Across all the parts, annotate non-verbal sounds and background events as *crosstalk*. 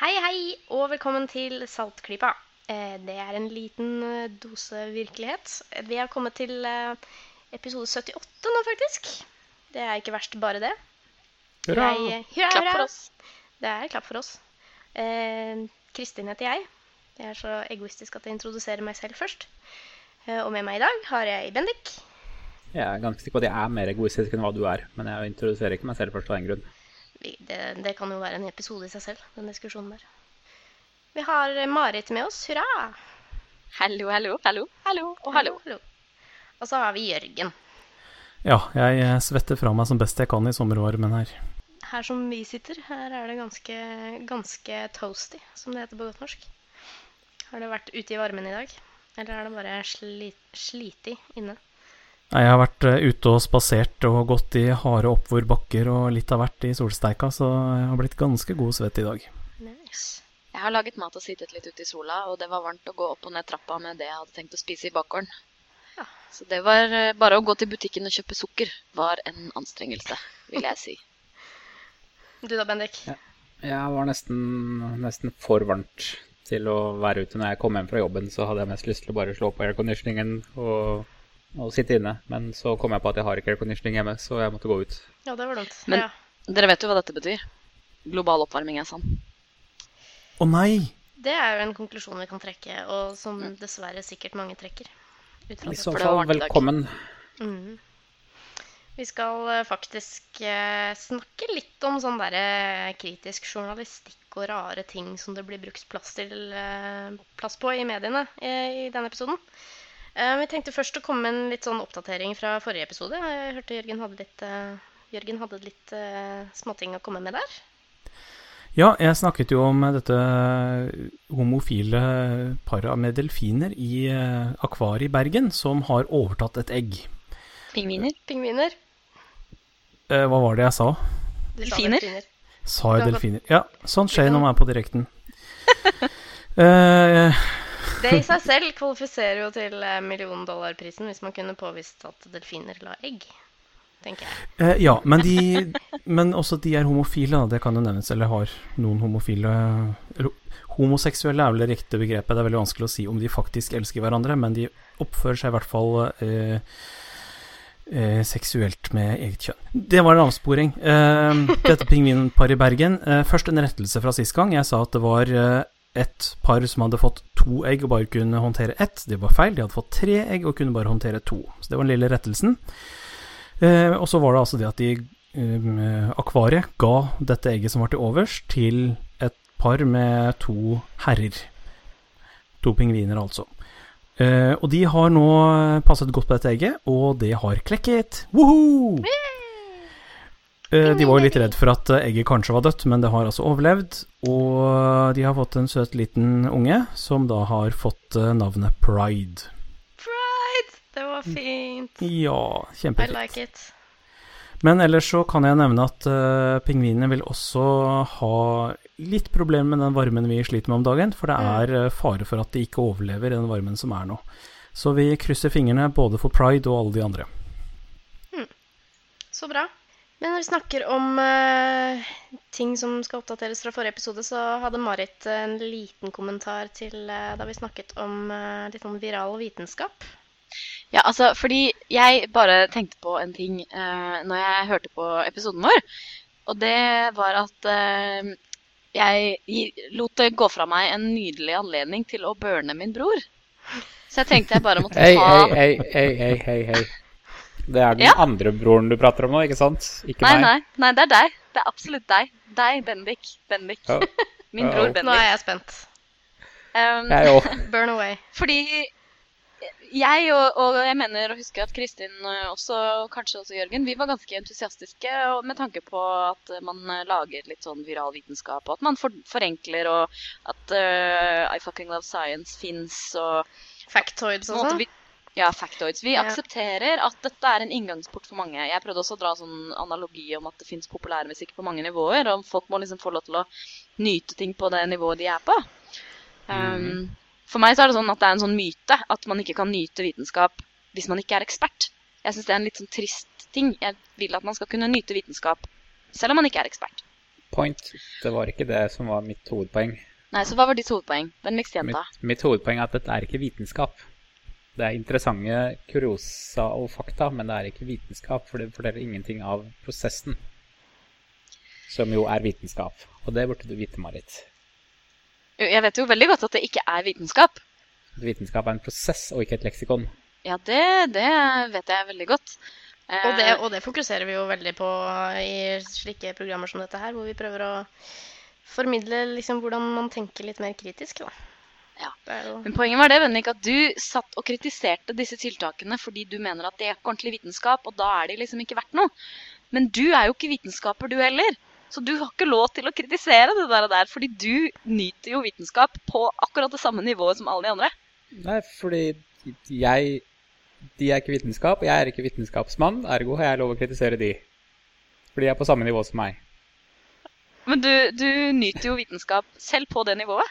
Hei, hei, og velkommen til Saltklypa. Eh, Det er en liten eh, dose virkelighet. Vi har kommet til eh, episode 78 nå, faktisk. Det er ikke verst, bare det. Hurra! Jeg, hurra, Klapp for oss. Det er klapp for oss. Eh, Kristin heter jeg. Jeg er så egoistisk at jeg introduserer meg selv først. Eh, og med meg i dag har jeg Bendik. Jeg er ganske sikker på at jeg er mer egoistisk enn hva du er, men jeg introduserer ikke meg selv først av den grunn. Det, det kan jo være en episode i seg selv, den diskusjonen der. Vi har Marit med oss. Hurra! Hallo, hallo, hallo, hallo og hallo. Og så har vi Jørgen. Ja, jeg eh, svetter fra meg som best jeg kan i sommervarmen her. Her som vi sitter, her er det ganske, ganske toasty, som det heter på godt norsk. Har det vært ute i varmen i dag? Eller er det bare sli, sliti inne? Nei, Jeg har vært eh, ute og spasert og gått i harde oppvorbakker og litt av hvert i solsteika, så jeg har blitt ganske god svett i dag. Nice. Jeg har laget mat og sittet litt ute i sola, og det var varmt å gå opp og ned trappa med det jeg hadde tenkt å spise i bakgården. Ja. Så det var eh, bare å gå til butikken og kjøpe sukker var en anstrengelse, vil jeg si. *laughs* Du da, Bendik? Ja. Jeg var nesten, nesten for varmt til å være ute. Når jeg kom hjem fra jobben, så hadde jeg mest lyst til å bare slå på airconditioningen og, og sitte inne. Men så kom jeg på at jeg har ikke airconditioning hjemme, så jeg måtte gå ut. Ja, det var dumt. Men- ja. Dere vet jo hva dette betyr. Global oppvarming er sann. Å nei! Det er jo en konklusjon vi kan trekke, og som dessverre sikkert mange trekker. I så fall, velkommen. Mm. Vi skal eh, faktisk eh, snakke litt om sånn derre kritisk journalistikk og rare ting som det blir brukt plass, til, eh, plass på i mediene i denne episoden. Eh, Vi tenkte først å komme med en litt sånn oppdatering fra forrige episode. Jeg hørte Jørgen hadde litt, eh, Jørgen hadde litt eh, småting å komme med der. Ja, jeg snakket jo om dette homofile paret med delfiner i eh, akvariet i Bergen som har overtatt et egg. Pingviner. Pingviner. Eh, hva var det jeg sa? Delfiner? Sa jeg delfiner? Ja, sånt skjer når man er på direkten. *laughs* Eh, Det i seg selv kvalifiserer jo til million dollar-prisen hvis man kunne påvist at delfiner la egg, tenker jeg. Eh, ja, men, de, men også de er homofile, da. Det kan jo nevnes. Eller har noen homofile eller, Homoseksuelle er vel det riktige begrepet. Det er veldig vanskelig å si om de faktisk elsker hverandre, men de oppfører seg i hvert fall eh, eh, seksuelt med eget kjønn. Det var en avsporing. Eh, dette pingvinparet i Bergen. Eh, først en rettelse fra sist gang. Jeg sa at det var eh, et par som hadde fått to egg og bare kunne håndtere ett. Det var feil. De hadde fått tre egg og kunne bare håndtere to. Så det var den lille rettelsen. Eh, og så var det altså det at de eh, akvariet ga dette egget som var til overs, til et par med to herrer. To pingviner, altså. Eh, og de har nå passet godt på dette egget, og det har klekket. Woho! Eh, de var jo litt redd for at eh, egget kanskje var dødt, men det har altså overlevd. Og de har fått en søt liten unge, som da har fått eh, navnet Pride. Pride! Det var fint. Ja, kjempefint. I like it. Men ellers så kan jeg nevne at uh, pingvinene vil også ha litt problemer med den varmen vi sliter med om dagen, for det er eh, fare for at de ikke overlever den varmen som er nå. Så vi krysser fingrene både for Pride og alle de andre. Så bra. Men når vi snakker om eh, ting som skal oppdateres fra forrige episode, så hadde Marit en liten kommentar til eh, da vi snakket om eh, litt om viral vitenskap. Ja, altså, fordi jeg bare tenkte på en ting eh, når jeg hørte på episoden vår. Og det var at eh, jeg lot det gå fra meg en nydelig anledning til å burne min bror. Så jeg tenkte jeg bare måtte ta hei, hei, hei, hei, hei, hei. Det er den Ja. andre broren du prater om nå, ikke sant? Ikke Nei, meg. nei, nei, det er deg. Det er absolutt deg. Deg, Bendik. Bendik. Oh. *laughs* Min oh. bror Nå er jeg spent. Um, Jeg òg. *laughs* Burn away. Fordi jeg og, og jeg mener å huske at Kristin eh, også, kanskje også Jørgen, vi var ganske entusiastiske med tanke på at man eh, lager litt sånn viral vitenskap, og at man for, forenkler, og at uh, I fucking love science fins, og Factoids og sånn. Ja, factoids. Vi Ja. aksepterer at dette er en inngangsport for mange. Jeg prøvde også å dra sånn analogi om at det fins populærmusikk på mange nivåer, og folk må liksom få lov til å nyte ting på det nivået de er på. Um, For meg så er det sånn at det er en sånn myte at man ikke kan nyte vitenskap hvis man ikke er ekspert. Jeg syns det er en litt sånn trist ting. Jeg vil at man skal kunne nyte vitenskap selv om man ikke er ekspert. point. Det var ikke det som var mitt hovedpoeng. Nei, så hva var ditt hovedpoeng? Den likste jenta. Mitt, mitt hovedpoeng er at dette er ikke vitenskap. Det er interessante kuriosa og fakta, men det er ikke vitenskap, for det forteller ingenting av prosessen. Som jo er vitenskap. Og det burde du vite, Marit. Jeg vet jo veldig godt at det ikke er vitenskap. Vitenskap er en prosess og ikke et leksikon. Ja, det, det vet jeg veldig godt. Eh, Og det, og det fokuserer vi jo veldig på i slike programmer som dette her, hvor vi prøver å formidle liksom hvordan man tenker litt mer kritisk. Da. Ja. Jo Men poenget var det, Bendik, at du satt og kritiserte disse tiltakene fordi du mener at det er ikke ordentlig vitenskap, og da er de liksom ikke verdt noe. Men du er jo ikke vitenskaper, du heller. Så du har ikke lov til å kritisere det der, og der fordi du nyter jo vitenskap på akkurat det samme nivået som alle de andre. Nei, fordi jeg De er ikke vitenskap, og jeg er ikke vitenskapsmann, ergo har jeg lov å kritisere de. For de er på samme nivå som meg. Men du, du nyter jo vitenskap selv på det nivået.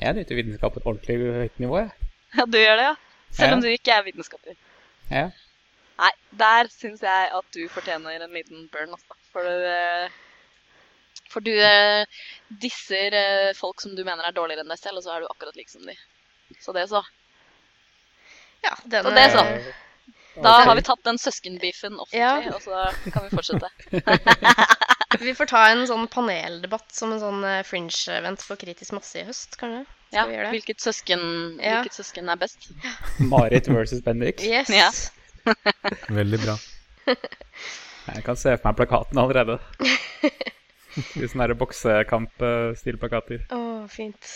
Jeg nyter vitenskap på et ordentlig høyt nivå, jeg. Ja, du gjør det, ja. Selv om Ja. du ikke er vitenskaper. Ja. Nei, der syns jeg at du fortjener en liten burn, altså. For du, eh, for du eh, disser eh, folk som du mener er dårligere enn deg selv, og så er du akkurat lik som de. Så det så. Ja, den, Så det så. Da har vi tatt den søskenbeefen offentlig, Ja. og så kan vi fortsette. *laughs* *laughs* Vi får ta en sånn paneldebatt som en sånn eh, fringe-event for kritisk masse i høst, kanskje? Skal Ja, vi gjøre det? hvilket søsken, Ja. hvilket søsken er best? *laughs* Marit versus Bendik. Yes. Ja. *laughs* Veldig bra. Jeg kan se for meg plakaten allerede. *laughs* I sånne boksekamp-stilplakater. Å, fint.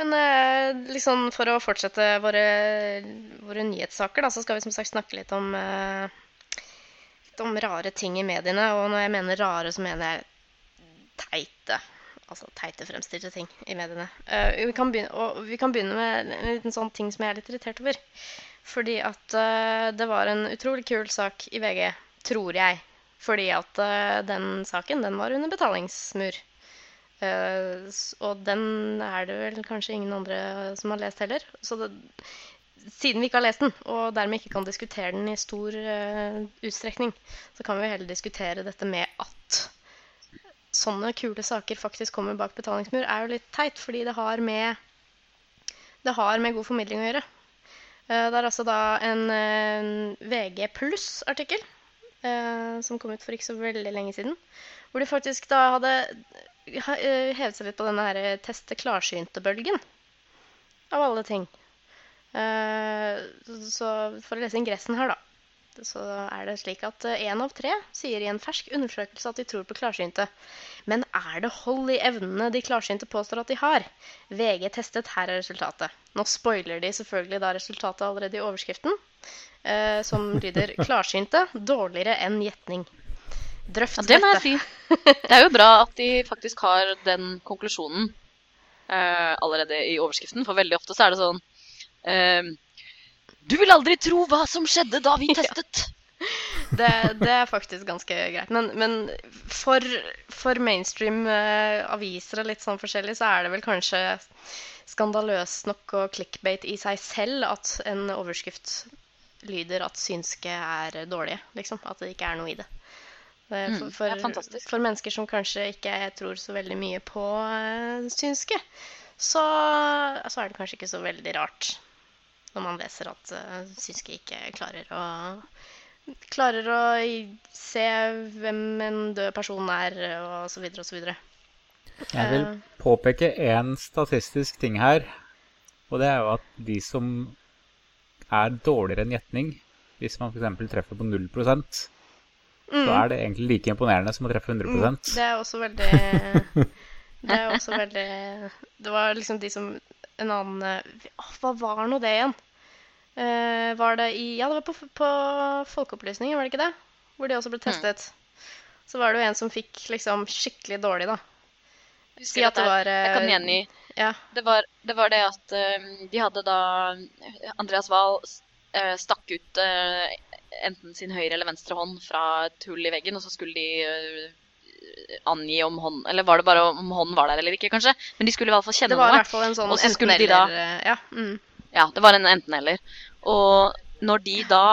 Men liksom for å fortsette våre, våre nyhetssaker, da, så skal vi som sagt snakke litt om, eh, litt om rare ting i mediene. Og når jeg mener rare, så mener jeg teite. Altså teite fremstilte ting i mediene. Uh, vi, kan begynne, og vi kan begynne med en liten sånn ting som jeg er litt irritert over. Fordi at uh, det var en utrolig kul sak i VG, tror jeg. Fordi at uh, den saken, den var under betalingsmur. Og den er det vel kanskje ingen andre som har lest heller. Så det, siden vi ikke har lest den, og dermed ikke kan diskutere den i stor uh, utstrekning, så kan vi heller diskutere dette med at sånne kule saker faktisk kommer bak betalingsmur, er jo litt teit, fordi det har med, det har med god formidling å gjøre. Uh, det er altså da en uh, VG pluss-artikkel eh, som kom ut for ikke så veldig lenge siden. Hvor de faktisk da hadde eh, hevet seg litt på denne her eh, teste klarsynte-bølgen. Av alle ting. Eh, så for å lese ingressen her, da, så er det slik at én av tre sier i en fersk undersøkelse at de tror på klarsynte. Men er det hold i evnene de klarsynte påstår at de har? VG testet, her er resultatet. Nå spoiler de selvfølgelig da resultatet allerede i overskriften, eh, som lyder *laughs* 'Klarsynte dårligere enn gjetning'. Drøft Ja, det må jeg si. Det er jo bra at de faktisk har den konklusjonen eh, allerede i overskriften, for veldig ofte så er det sånn Du vil aldri tro hva som skjedde da vi *laughs* Ja. testet! Det, det er faktisk ganske greit. Men, men for, for mainstream eh, aviser og litt sånn forskjellig, så er det vel kanskje skandaløst nok og clickbait i seg selv at en overskrift lyder at synske er dårlige, liksom. At det ikke er noe i det. Det Mm, for, for, for mennesker som kanskje ikke tror så veldig mye på eh, synske, så, så er det kanskje ikke så veldig rart når man leser at uh, synske ikke klarer å klarer å se hvem en død person er, og så videre og så videre. Jeg vil påpeke én statistisk ting her. Og det er jo at de som er dårligere enn gjetning, hvis man f.eks. treffer på 0% så er det egentlig like imponerende som å treffe 100 Mm, Det er også veldig *laughs* Det er også veldig Det var liksom de som En annen eh, Hva var nå det igjen? Uh, var det i Ja, det var på, på Folkeopplysningen, var det ikke det? Hvor de også ble testet. Så var det jo en som fikk liksom skikkelig dårlig, da. Si at det var Jeg kan eh, gjengi. Ja. Det var, det var det at uh, de hadde da Andreas Wahl stakk ut enten sin høyre eller venstre hånd fra et hull i veggen, og så skulle de angi om hånd Eller var det bare om hånden var der eller ikke, kanskje? Men de skulle i hvert fall kjenne Det var i hvert fall en sånn de enten-eller. Ja. Mm. Ja, det var en enten-eller. Og når de da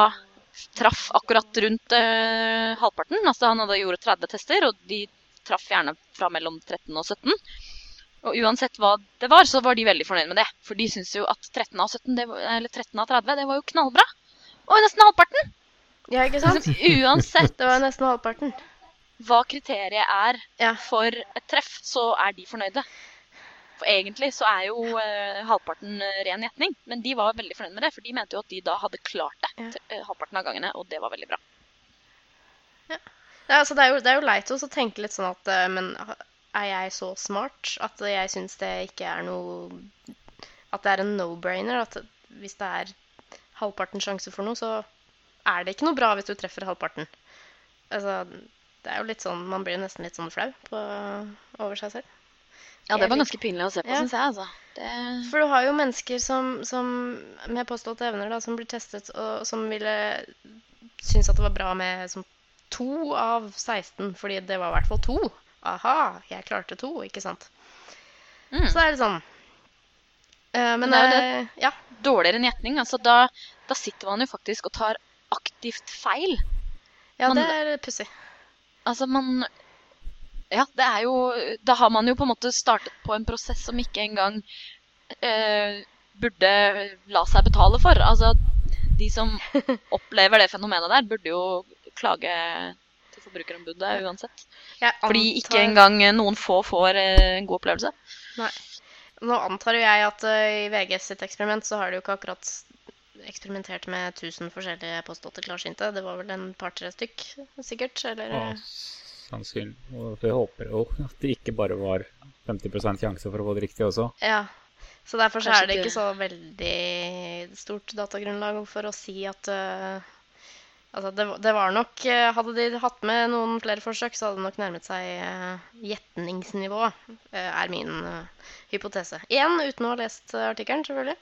traff akkurat rundt øh, halvparten. Altså han hadde gjort 30 tester, og de traff gjerne fra mellom 13 og 17. Og uansett hva det var, så var de veldig fornøyd med det. For de syntes jo at 13 av, 17, det var, eller 13 av 30, det var jo knallbra. Og nesten halvparten! Ja, ikke sant? *laughs* Uansett Det var nesten halvparten. Hva kriteriet er Ja. for et treff, så er de fornøyde. For egentlig så er jo eh, halvparten eh, ren gjetning, men de var veldig fornøyd med det, for de mente jo at de da hadde klart det Ja. til, eh, halvparten av gangene, og det var veldig bra. Ja, altså det, er jo, det er jo leit å tenke litt sånn at eh, Men er jeg så smart at jeg syns det ikke er noe At det er en no-brainer? At hvis det er halvparten sjanse for noe, så er det ikke noe bra hvis du treffer halvparten. Altså, det er jo litt sånn Man blir nesten litt sånn flau på, over seg selv. Ja, det var ganske pinlig å se på, Ja. synes jeg. altså. Det... For du har jo mennesker som, som med påståtte evner da, som blir testet, og som ville synes at det var bra med som to av 16, fordi det var i hvert fall to. Aha, jeg klarte to, ikke sant? Mm. Så det er litt sånn Uh, Men Det er jo det ja. Dårligere enn gjetning. altså da, da sitter man jo faktisk og tar aktivt feil. ja, Man- det er pussig. Altså, man Ja, det er jo Da har man jo på en måte startet på en prosess som ikke engang eh, burde la seg betale for. Altså, de som *laughs* opplever det fenomenet der, burde jo klage til Forbrukerombudet uansett. Antar... Fordi ikke engang noen få får eh, en god opplevelse. Nei. Nå antar jo jeg at eh, i VGS sitt eksperiment så har de jo ikke akkurat eksperimentert med 1000 forskjellige påståtte klarsynte. Det var vel en par-tre stykk, sikkert? Eller Ja, sannsynlig. Og vi håper jo at det ikke bare var 50 sjanse for å få det riktig også. Ja. Så derfor så er det ikke- så veldig stort datagrunnlag for å si at uh, Altså, det, det var nok eh, Hadde de hatt med noen flere forsøk, så hadde det nok nærmet seg uh, gjetningsnivå, eh, er min eh, hypotese. Igjen uten å ha lest eh, artikkelen, selvfølgelig.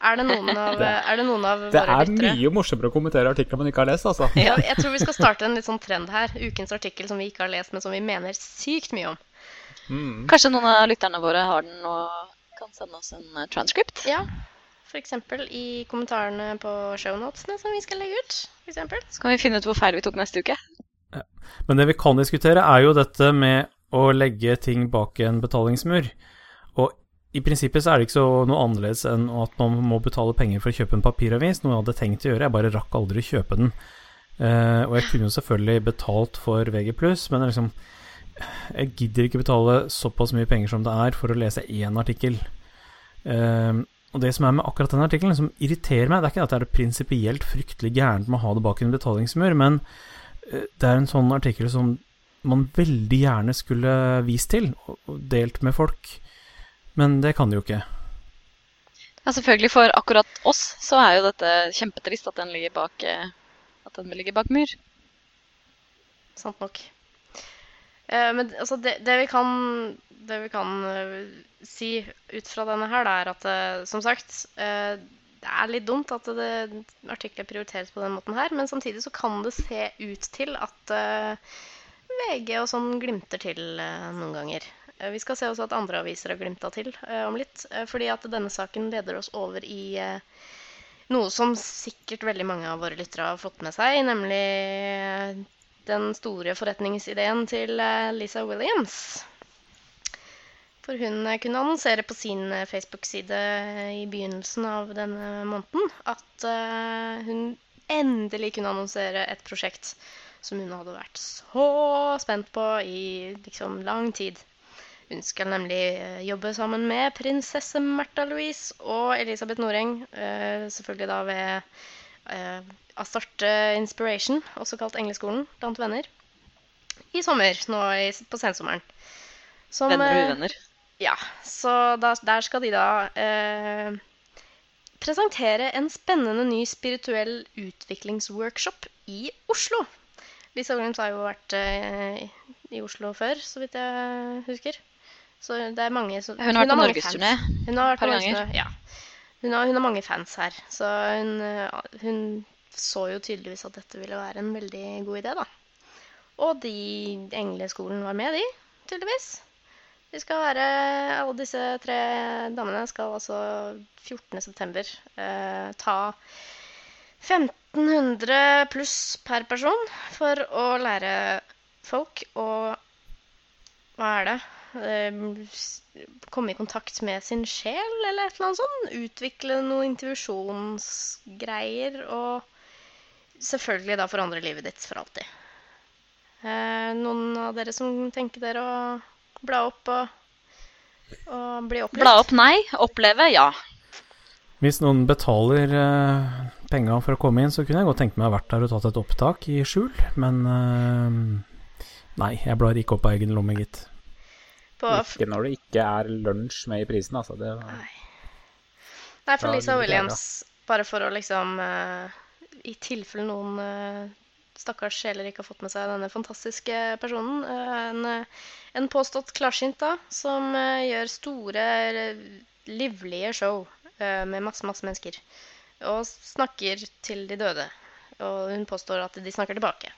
Er det noen av, Det- er det noen av Det er mye morsommere å kommentere artikler man ikke har lest, altså. ja, Jeg tror vi skal starte en litt sånn trend her. Ukens artikkel som vi ikke har lest, men som vi mener sykt mye om. Mm. Kanskje noen av lytterne våre har den og kan sende oss en eh, transcript? Ja, f.eks. i kommentarene på shownotene som vi skal legge ut. For eksempel. Så kan vi finne ut hvor feil vi tok neste uke. Men det vi kan diskutere, er jo dette med å legge ting bak en betalingsmur. I prinsippet så er det ikke så noe annerledes enn at man må betale penger for å kjøpe en papiravis, noe jeg hadde tenkt å gjøre, jeg bare rakk aldri å kjøpe den. Uh, og jeg kunne jo selvfølgelig betalt for VG+, men liksom Jeg gidder ikke betale såpass mye penger som det er for å lese én artikkel. Uh, og det som er med akkurat den artikkelen, som irriterer meg, det er ikke at det er prinsipielt fryktelig gærent med å ha det bak en betalingsmur, men eh, det er en sånn artikkel som man veldig gjerne skulle vist til og delt med folk. Men det kan de jo ikke. Ja, selvfølgelig For akkurat oss så er jo dette kjempetrist at den ligger bak, eh, at den ligger bak mur. Sant nok. Eh, men altså, det, det vi kan, det vi kan eh, si ut fra denne her, da, er at som sagt eh, Det er litt dumt at det, artikler prioriteres på den måten her, men samtidig så kan det se ut til at VG og sånn glimter til noen ganger. Eh, vi skal se også at andre aviser har glimta til eh, om litt, eh, fordi at denne saken leder oss over i noe som sikkert veldig mange av våre lyttere har fått med seg, nemlig den store forretningsideen til Lisa Williams. For hun kunne annonsere på sin Facebook-side i begynnelsen av denne måneden at hun endelig kunne annonsere et prosjekt som hun hadde vært så spent på i liksom lang tid. Hun skal nemlig eh, jobbe sammen med prinsesse Märtha Louise og Elisabeth Noreng, eh, selvfølgelig da ved eh, Astarte Inspiration, også kalt Engleskolen blant venner, i sommer, nå på sensommeren. Som, Venner og uvenner. ja, så da, der skal de da eh, presentere en spennende ny spirituell utviklingsworkshop i Oslo. Lisa Williams har jo vært eh, i Oslo før, så vidt jeg husker. Så det er mange som Hun har vært på norgesturné. Et par ganger. Ja. Hun har, hun har mange fans her, så hun, eh, hun så jo tydeligvis at dette ville være en veldig god idé, da. Og de engleskolen var med, de, tydeligvis. De skal være, Alle disse tre damene skal altså 14.9. Eh, ta 1500 pluss per person for å lære folk å Hva er det? Eh, s- Komme i kontakt med sin sjel, eller et eller annet sånt. Utvikle noen intuisjonsgreier. Og selvfølgelig da forandre livet ditt for alltid. Eh, noen av dere som tenker dere å bla opp og, og bli opplevd? Bla opp nei, oppleve ja. Hvis noen betaler eh, penga for å komme inn, så kunne jeg godt tenkt meg å ha vært der og tatt et opptak i skjul, men eh, Nei, jeg blar ikke opp av egen lomme, gitt. På, Ikke når det ikke er lunsj med i prisen, altså. Det, Nei. Nei, for Lisa Williams, bare for å liksom uh, I tilfelle noen uh, stakkars sjeler ikke har fått med seg denne fantastiske personen. eh, en, en påstått klarsynt da, som gjør store, livlige show med masse, masse mennesker. Og snakker til de døde. Og hun påstår at de snakker tilbake.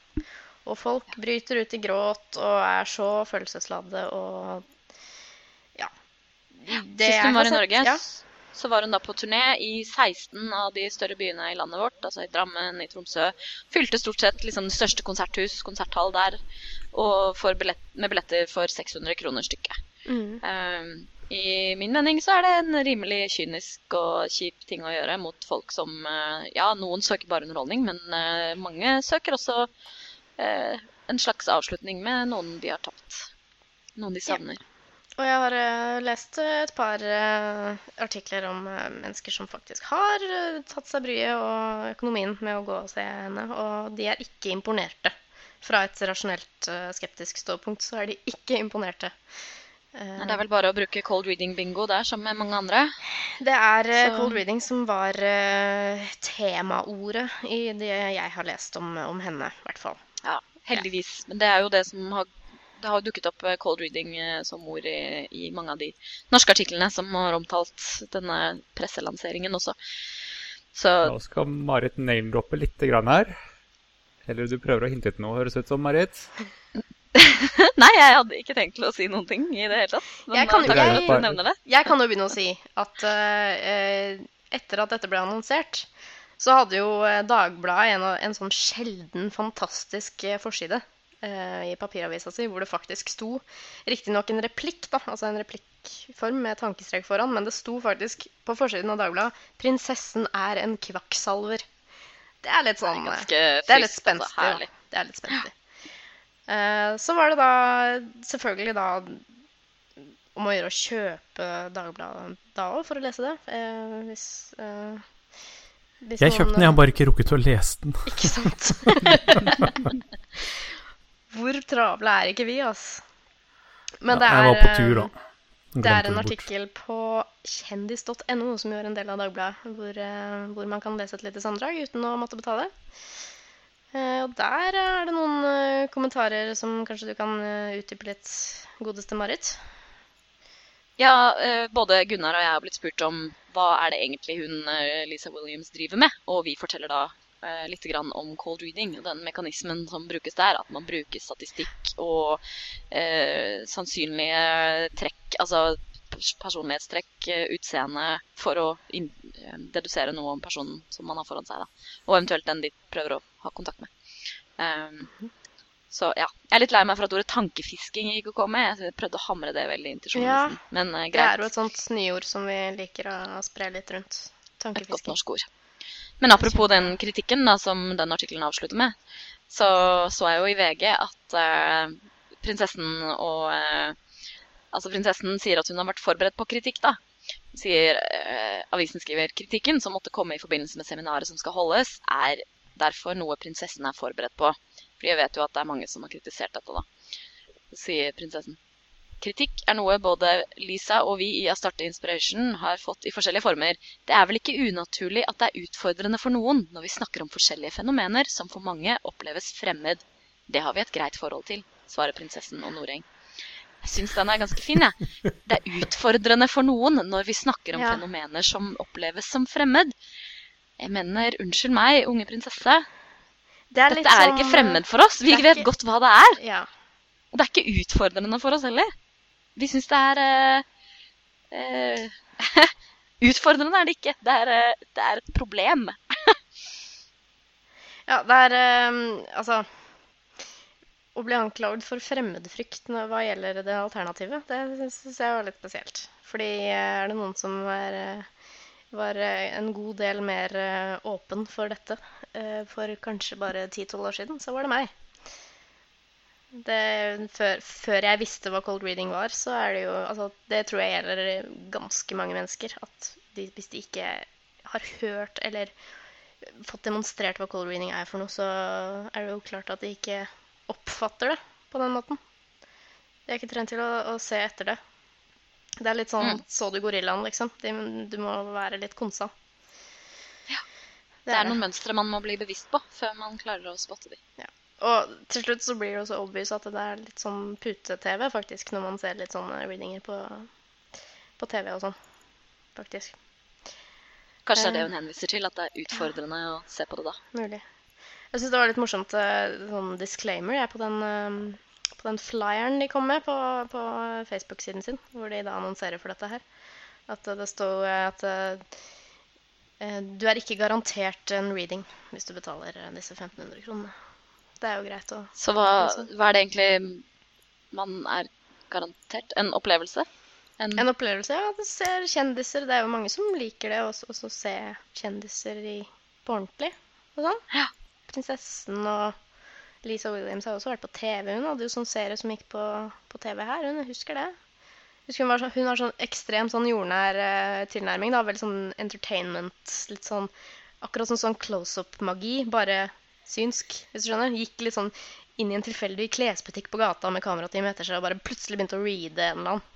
Og folk bryter ut i gråt og er så følelsesladde og. Det Sist hun var i Norge, Ja. så var hun da på turné i 16 av de større byene i landet vårt. Altså i Drammen, i Tromsø. Fylte stort sett liksom det største konserthus, konserthall der. Og billett, med billetter for 600 kroner stykket. Mm. Um, I min mening så er det en rimelig kynisk og kjip ting å gjøre mot folk som eh, Ja, noen søker bare underholdning, men eh, mange søker også eh, en slags avslutning med noen de har tapt. Noen de Ja. Og jeg har eh, lest eh, et par eh, artikler om mennesker som faktisk har tatt seg bryet og økonomien med å gå og se henne, og de er ikke imponerte. Fra et rasjonelt skeptisk ståpunkt så er de ikke imponerte. Nei, Det er vel bare å bruke cold reading bingo der, som med mange andre. Det er Så- cold reading som var temaordet i det jeg har lest om, om henne, i hvert fall. Ja, heldigvis. Men det er jo det som har det har dukket opp eh, cold reading eh, som ord i, i mange av de norske artiklene som har omtalt denne presselanseringen også. Så Nå skal Marit name-droppe litt grann her. Eller du prøver å hinte ut noe, høres ut som, Marit. *laughs* Nei, jeg hadde ikke tenkt til å si noen ting i det hele tatt. Men Jeg kan eh, jo- jeg-. Jeg kan jo begynne å si at uh, etter at dette ble annonsert, så hadde jo Dagbladet en, en sånn sjelden fantastisk forside i papiravisa si, hvor det faktisk sto riktignok en replikk, da, altså en replikkform med tankestrek foran, men det sto faktisk på forsiden av Dagbladet 'Prinsessen er en kvakksalver'. Det er litt sånn eh, Det er litt spenstig. altså. Det er litt spenstig. Eh, så var det da selvfølgelig da om å gjøre å kjøpe Dagbladet da òg for å lese det. Eh, hvis, eh, hvis Jeg kjøpte den, jeg har bare ikke rukket å lese den. Ikke sant? *laughs* *laughs* Hvor travle er ikke vi, altså? Men det Ja, er jeg var på eh, tur, da. det er en artikkel på kjendis.no, som gjør en del av Dagbladet, hvor, eh, hvor man kan lese et lite sammendrag uten å måtte betale. Eh, og der er det noen eh, kommentarer som kanskje du kan eh, utdype litt, godeste Marit. Ja, eh, både Gunnar og jeg har blitt spurt om hva er det egentlig hun eh, Lisa Williams driver med, og vi forteller da eh, litt grann om cold reading, og den mekanismen som brukes der, at man bruker statistikk og eh, sannsynlige trekk, altså personlighetstrekk, eh, utseende, for å eh, dedusere noe om personen som man har foran seg, da. Og eventuelt den de prøver å ha kontakt med. Um, så ja, jeg er litt lei meg for at ordet tankefisking ikke kom med. Jeg prøvde å hamre det veldig inn til journalisten. Men eh, Det er jo et sånt nyord som vi liker å spre litt rundt. Et godt norsk ord. Men apropos den kritikken da, som den artikkelen avslutter med, så så jeg jo i VG at eh, prinsessen og eh, Altså, prinsessen sier at hun har vært forberedt på kritikk, da. Sier eh, Avisen skriver kritikken som måtte komme i forbindelse med seminaret som skal holdes, er derfor noe prinsessen er forberedt på. For jeg vet jo at det er mange som har kritisert dette, da. Sier prinsessen. Kritikk er noe både Lisa og vi i Astarte Inspiration har fått i forskjellige former. Det er vel ikke unaturlig at det er utfordrende for noen når vi snakker om forskjellige fenomener som for mange oppleves fremmed. Det har vi et greit forhold til, svarer prinsessen og Noreng. Jeg syns den er ganske fin, jeg. Det er utfordrende for noen når vi snakker om Ja. fenomener som oppleves som fremmed. Jeg mener, unnskyld meg, unge prinsesse, Det er dette er sånn, ikke fremmed for oss. Vi vet ikke- godt hva det er. Ja. Og det er ikke utfordrende for oss heller. Vi syns det er eh, eh, *laughs* Utfordrende er det ikke. Det er, eh, det er et problem. *laughs* Ja, det er Altså Å bli anklaget for fremmedfrykt hva gjelder det alternativet, det syns jeg var litt spesielt. Fordi er det noen som er, var en god del mer åpen for dette for kanskje bare 10-12 år siden, så var det meg. Det, før, før jeg visste hva cold reading var, så er det jo altså, Det tror jeg gjelder ganske mange mennesker. At de, hvis de ikke har hørt eller fått demonstrert hva cold reading er for noe, så er det jo klart at de ikke oppfatter det på den måten. De er ikke trent til å, å se etter det. Det er litt sånn Mm. Så du gorillaen, liksom? De, du må være litt konsa. Ja. Det er noen mønstre man må bli bevisst på før man klarer å spotte de. Og til slutt så blir det også obvious at det er litt sånn pute-TV, faktisk, når man ser litt sånne readinger på, på TV og sånn. Faktisk. Kanskje det er det Eh. hun henviser til, at det er utfordrende å se på det da. Mulig. Jeg syns det var litt morsomt eh, sånn disclaimer jeg, på den, eh, på den flyeren de kom med på, på Facebook-siden sin, hvor de da annonserer for dette her. At det eh, at du er ikke garantert en reading hvis du betaler disse 1500 kronene. Det er jo greit å Så hva, hva er det egentlig man er garantert? En opplevelse? En, En opplevelse, ja. Du ser kjendiser. Det er jo mange som liker det, også også se kjendiser i, på ordentlig. Og sånn. Ja. Prinsessen og Lisa Williams har også vært på TV. Hun hadde jo sånn serie som gikk på, på TV her. Hun husker det. Husker hun, sånn, hun har sånn ekstrem sånn jordnær eh, tilnærming. da, Veldig sånn entertainment. Litt sånn Akkurat som sånn close-up-magi, bare synsk, hvis du skjønner. Gikk litt sånn inn i en tilfeldig klesbutikk på gata med kamerateam etter seg og bare plutselig begynte å reade en eller annen.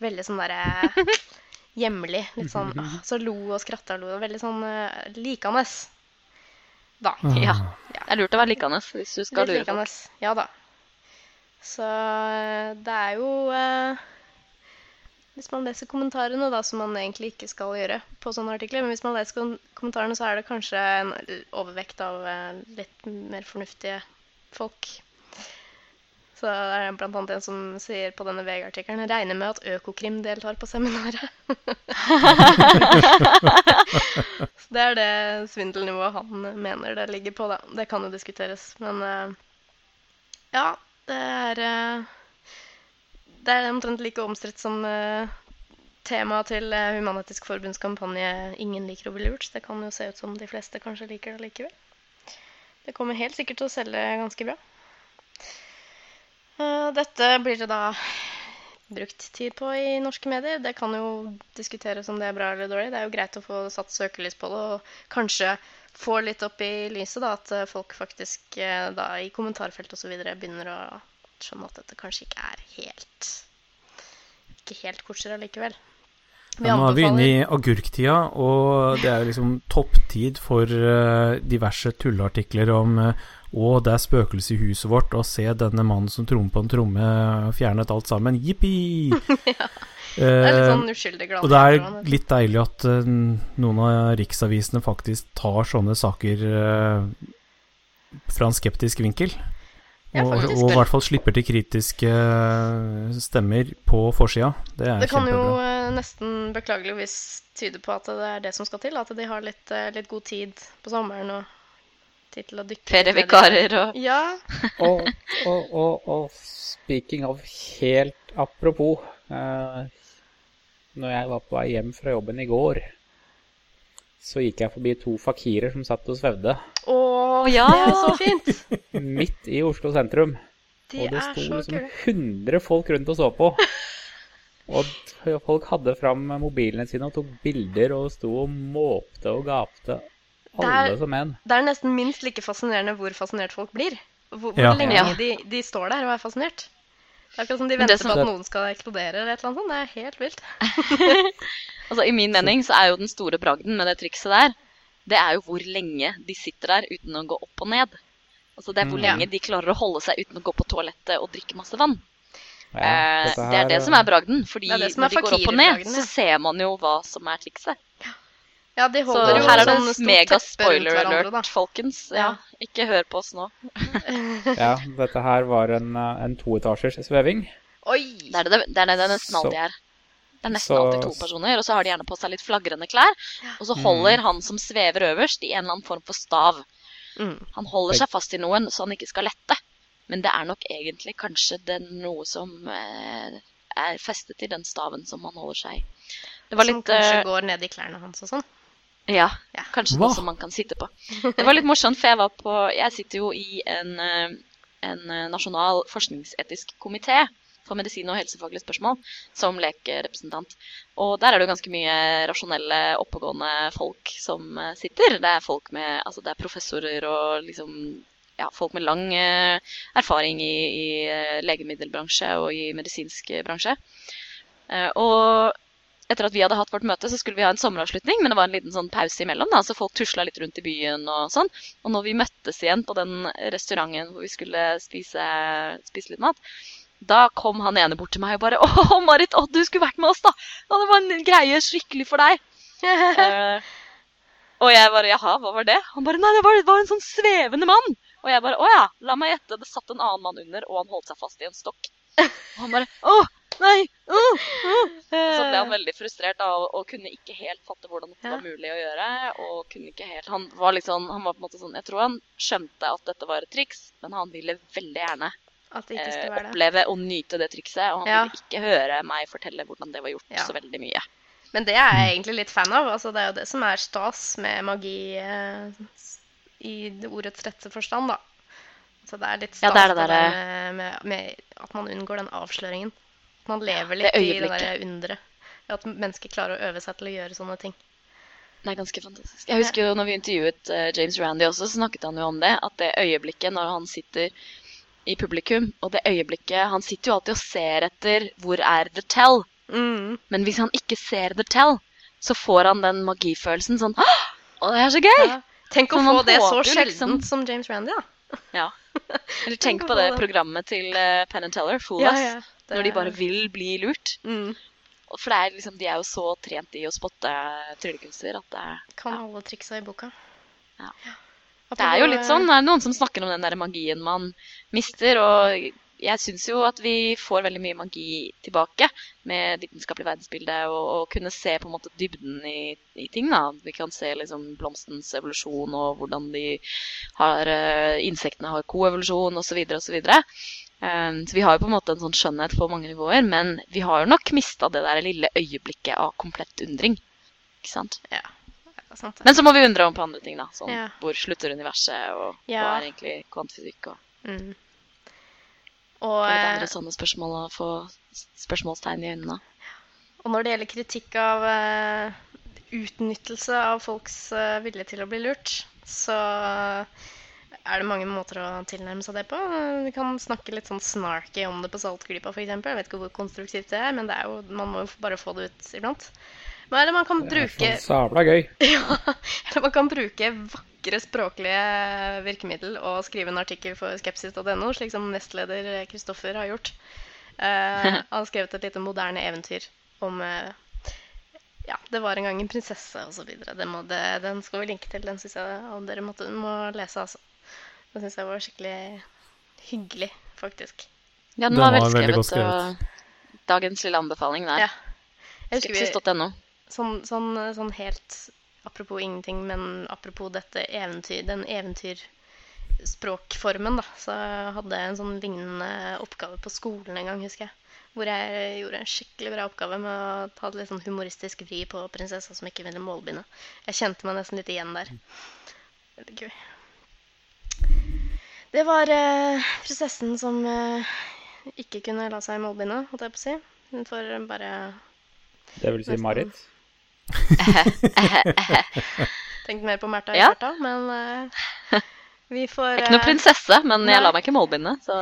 Veldig sånn derre *laughs* hjemlig. Litt sånn *laughs* ah, Så lo og skratta og lo. Veldig sånn uh, likende. Da. ja. Ah. Det er lurt å være likende hvis du skal lure folk. Ja da. Så eh, det er jo eh, Hvis man leser kommentarene, da, som man egentlig ikke skal gjøre på sånne artikler, men hvis man leser kommentarene, så er det kanskje en overvekt av eh, litt mer fornuftige folk. Så det er blant annet en som sier på denne VG-artikkelen regner med at Økokrim deltar på seminaret. *laughs* Så det er det svindelnivået han mener det ligger på, da. Det kan jo diskuteres. Men eh, ja, det er eh, Det er omtrent like omstridt som uh, temaet til uh, Human-Etisk Forbunds kampanje 'Ingen liker å bli lurt'. Det kan jo se ut som de fleste kanskje liker det likevel. Det kommer helt sikkert til å selge ganske bra. Uh, Dette blir det da brukt tid på i norske medier. Det kan jo diskuteres om det er bra eller dårlig. Det er jo greit å få satt søkelys på det, og kanskje få litt opp i lyset da, at eh, folk faktisk eh, da i kommentarfelt osv. begynner å skjønne at dette kanskje ikke er helt ikke helt kosher allikevel. Nå er vi inne i agurktida, og det er liksom topptid for eh, diverse tulleartikler om eh, å, det er spøkelse i huset vårt, og se denne mannen som trommer på en tromme fjernet alt sammen. Jippi! *laughs* Det er litt sånn uskyldig glad. Eh, Og det er litt deilig at eh, noen av riksavisene faktisk tar sånne saker eh, fra en skeptisk vinkel. Ja, og, og i hvert fall slipper til kritiske eh, stemmer på forsida. Det er Det kan jo kjempebra. jo nesten beklageligvis tyde på at det er det som skal til. At de har litt, eh, litt god tid på sommeren og tid til å dykke Ferievikarer og Ja. *laughs* Og, og, og, og speaking of helt apropos eh, Når jeg var på vei hjem fra jobben i går, så gikk jeg forbi to fakirer som satt og svevde Å, ja. så fint! midt i Oslo sentrum. De og det sto liksom 100 folk rundt og så på. Og folk hadde fram mobilene sine og tok bilder og sto og måpte og gapte. Alle er- som en. Det er nesten minst like fascinerende hvor fascinert folk blir. Hvor, hvor Ja. lenge Ja. de, de står der og er fascinert. Det er akkurat som de venter som- på at noen skal eksplodere eller et eller annet sånt. Det er helt vilt. *laughs* Altså, I min mening så er jo den store bragden med det trikset der, det er jo hvor lenge de sitter der uten å gå opp og ned. Altså Det er hvor Mm. lenge de klarer å holde seg uten å gå på toalettet og drikke masse vann. Ja, eh, det er det som er bragden. Fordi er er når de går opp og ned, så ser man jo hva som er trikset. Ja, de Så jo her er det sånn mega spoiler alert, da. folkens. Ja, ikke hør på oss nå. *laughs* Ja, dette her var en, eh, en toetasjers sveving. Oi! Det er det det, er det, det nesten alltid er. Det er nesten så- alltid to personer, og så har de gjerne på seg litt flagrende klær. Og så holder han som svever øverst, i en eller annen form for stav. Mm. Han holder seg fast i noen så han ikke skal lette. Men det er nok egentlig kanskje det noe som eh, er festet i den staven som han holder seg i. Det var Som litt kanskje eh, går ned i klærne hans og sånn. Ja, Ja. kanskje Hva? noe som man kan sitte på. Det var litt morsomt, for jeg var på Jeg sitter jo i en, eh, en eh, nasjonal forskningsetisk komité for medisin og helsefaglige spørsmål som lekerepresentant. Og der er det jo ganske mye rasjonelle, oppegående folk som eh, sitter. Det er folk med Altså det er professorer og liksom ja, folk med lang eh, erfaring i, i eh, legemiddelbransje og i medisinsk bransje. Og etter at vi hadde hatt vårt møte, så skulle vi ha en sommeravslutning, men det var en liten sånn pause imellom, da, så folk tusla litt rundt i byen og sånn. Og når vi møttes igjen på den restauranten hvor vi skulle spise, spise litt mat, da kom han ene bort til meg og bare 'Å, Marit, å, du skulle vært med oss, da! Det var en greie skikkelig for deg!' uh, *laughs* og jeg bare 'Jaha, hva var det?' Han bare 'Nei, det var, det var en sånn svevende mann'. Og jeg bare 'Å ja, la meg gjette, det satt en annen mann under, og han holdt seg fast i en stokk'. Og han bare 'Å, nei!' Uh, uh. Så ble han veldig frustrert da, og, og kunne ikke helt fatte hvordan Ja. var mulig å gjøre. og kunne ikke helt, Han var sånn, han var på en måte sånn, Jeg tror han skjønte at dette var et triks, men han ville veldig gjerne At det ikke eh, være oppleve og nyte det trikset. Og han Ja. ville ikke høre meg fortelle hvordan det var gjort Ja. så veldig mye. Men det er jeg egentlig litt fan av. Altså, det er jo det som er stas med magi eh, i ordets rette forstand, da. Så det er litt stas Ja, det er det det der med, med, med at man unngår den avsløringen. At man lever det litt i det der underet. At mennesker klarer å øve seg til å gjøre sånne ting. Det er ganske fantastisk. Jeg husker jo når vi intervjuet uh, James Randy også, så snakket han jo om det. At det øyeblikket når han sitter i publikum, og det øyeblikket Han sitter jo alltid og ser etter hvor er the tell. Mm. Men hvis han ikke ser the tell, så får han den magifølelsen sånn å, det er så gøy! Ja. Tenk å få det så sjelden liksom- som James Randy, da. *laughs* Ja. Eller Tenk tenk på det det. programmet til uh, Penn and Teller, Fool Us. Det- Når de bare vil bli lurt. mm. For det er liksom, de er jo så trent i å spotte tryllekunster at det er Kan alle triksa i boka. Ja. Det er jo litt eh, sånn, det er noen som snakker om den der magien man mister, og jeg syns jo at vi får veldig mye magi tilbake med vitenskapelig verdensbilde, og, og kunne se på en måte dybden i, i ting, da. Vi kan se liksom blomstens evolusjon, og hvordan de har eh, Insektene har koevolusjon, osv., osv. Um, så vi har jo på en måte en sånn skjønnhet på mange nivåer, men vi har jo nok mista det der lille øyeblikket av komplett undring. Ikke sant? Ja, sant. Men så må vi undre om på andre ting, da. Sånn Ja. hvor slutter universet, og Ja. hva er egentlig kvantefysikk, og Mm. Og, det er andre sånne spørsmål å få spørsmålstegn i øynene. og når det gjelder kritikk av uh, utnyttelse av folks uh, vilje til å bli lurt, så er det mange måter å tilnærme seg det på. Vi kan snakke litt sånn snarky om det på Saltglypa f.eks. Jeg vet ikke hvor konstruktivt det er, men det er jo, man må jo bare få det ut iblant. Men eller man kan Det er bruke så sabla gøy. *laughs* Ja, eller man kan bruke vakre språklige virkemiddel og skrive en artikkel for skepsis.no, slik som nestleder Kristoffer har gjort. Uh, *laughs* han har skrevet et lite moderne eventyr om uh, Ja, det var en gang en prinsesse osv. Den skal vi linke til. Den syns jeg og dere måtte, må lese, altså. Den syns jeg var skikkelig hyggelig, faktisk. Ja, den Den var var veldig velskrevet. godt Og dagens lille anbefaling der. Ja. Skepsis.no. sånn, sånn, sånn helt apropos ingenting, men apropos dette eventyr, den eventyrspråkformen, da, så hadde jeg en sånn lignende oppgave på skolen en gang, husker jeg. Hvor jeg gjorde en skikkelig bra oppgave med å ta et litt sånn humoristisk vri på prinsessa som ikke ville målbinde. Jeg kjente meg nesten litt igjen der. Veldig gøy. Det var eh, prinsessen som eh, ikke kunne la seg målbinde, holdt jeg på å si. Hun får bare Det vil si. Marit. *laughs* tenkt mer på Märtha i Ja. men uh, vi får Jeg er ikke noe eh, prinsesse, men Nei. jeg lar meg ikke målbinde, så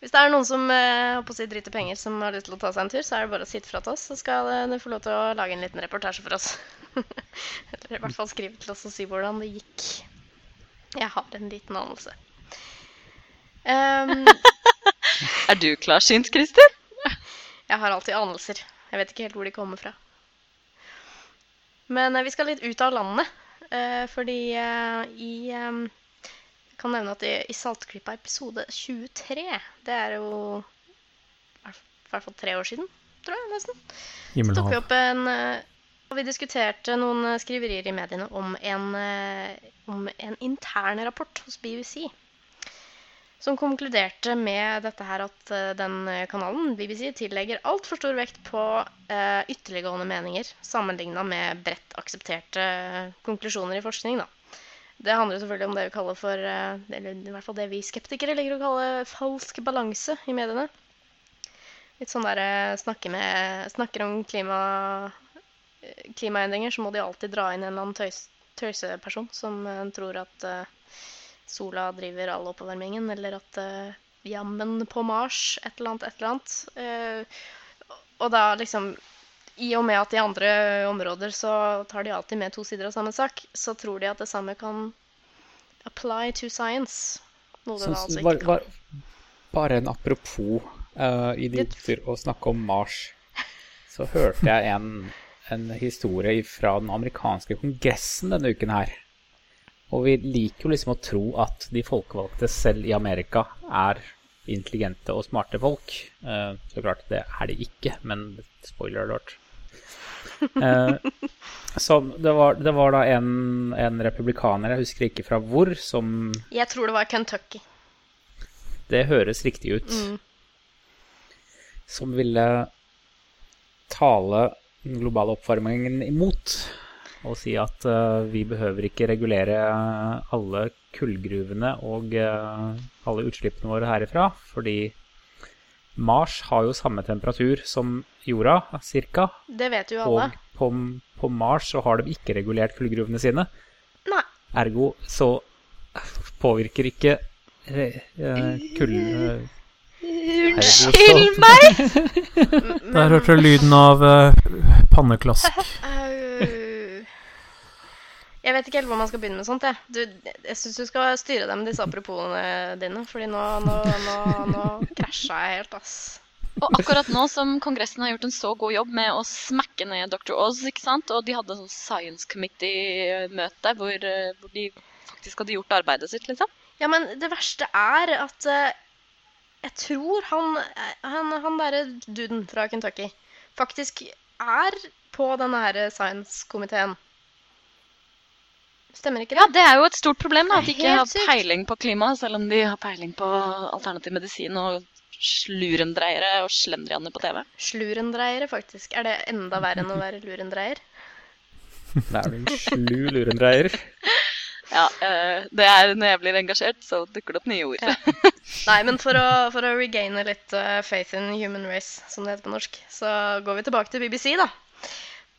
Hvis det er noen som eh, på å si driter penger, som har lyst til å ta seg en tur, så er det bare å si ifra til oss, så skal du få lov til å lage en liten reportasje for oss. *laughs* Eller i hvert fall skrive til oss og si hvordan det gikk. Jeg har en liten anelse. Um, *laughs* Er du klarsynt, Kristin? jeg har alltid anelser. Jeg vet ikke helt hvor de kommer fra. Men eh, vi skal litt ut av landet. eh, fordi eh, i Jeg kan nevne at i, i Saltklypa episode 23 Det er jo i hvert fall tre år siden, tror jeg nesten. Så tok vi opp en og Vi diskuterte noen skriverier i mediene om en, om en intern rapport hos BBC. Som konkluderte med dette her at eh, den kanalen, BBC, tillegger altfor stor vekt på eh, ytterliggående meninger sammenligna med bredt aksepterte konklusjoner i forskning. da. Det handler selvfølgelig om det vi kaller for eh, Eller i hvert fall det vi skeptikere liker å kalle falsk balanse i mediene. Litt sånn der snakker, med, snakker om klima, klimaendringer, så må de alltid dra inn en eller annen tøys, tøyseperson som eh, tror at eh, sola driver all oppvarmingen, eller at uh, jammen på Mars, et eller annet, et eller annet. Uh, og da liksom I og med at i andre områder så tar de alltid med to sider av samme sak, så tror de at det samme kan apply to science. Noe det Så, da altså var, ikke kan. bare, bare en apropos uh, idioter å snakke om Mars. Så hørte jeg en, en historie fra den amerikanske kongressen denne uken her. Og vi liker jo liksom å tro at de folkevalgte selv i Amerika er intelligente og smarte folk. Eh, så klart, det er de ikke, men spoiler alert. *laughs* Eh, så det var, det var da en, en republikaner, jeg husker ikke fra hvor, som Jeg tror det var Kentucky. Det høres riktig ut. Mm. Som ville tale den globale oppvarmingen imot. Og si at uh, vi behøver ikke regulere alle kullgruvene og uh, alle utslippene våre herifra. Fordi Mars har jo samme temperatur som jorda, cirka. Det vet jo alle. Og på, på Mars så har de ikke regulert kullgruvene sine. Nei. Ergo så påvirker ikke eh, kull... Unnskyld meg! *laughs* Der hørte du lyden av uh, panneklask. *laughs* Jeg vet ikke helt hvor man skal begynne med sånt. Jeg, du, jeg syns du skal styre deg med disse apropos-ene dine, Fordi nå, nå, nå, nå krasja jeg helt, ass. Og akkurat nå som Kongressen har gjort en så god jobb med å smekke ned Dr. Oz, ikke sant? og de hadde sånn Science Committee-møte hvor, eh, hvor de faktisk hadde gjort arbeidet sitt, liksom. Ja, men det verste er at eh, jeg tror han, han, han derre duden fra Kentucky faktisk er på denne her science-komiteen. Stemmer ikke det? Ja, det er jo et stort problem da, at de ikke har peiling på klima, selv om de har peiling på alternativ medisin og slurendreiere og slendrianer på TV. Slurendreiere, faktisk. Er det enda verre enn å være lurendreier? Det er vel slu lurendreier. *laughs* Ja, eh, det er når jeg blir engasjert, så dukker det opp nye ord. Ja. Nei, men for å, for å regaine litt eh, faith in human race, som det heter på norsk, så går vi tilbake til BBC, da.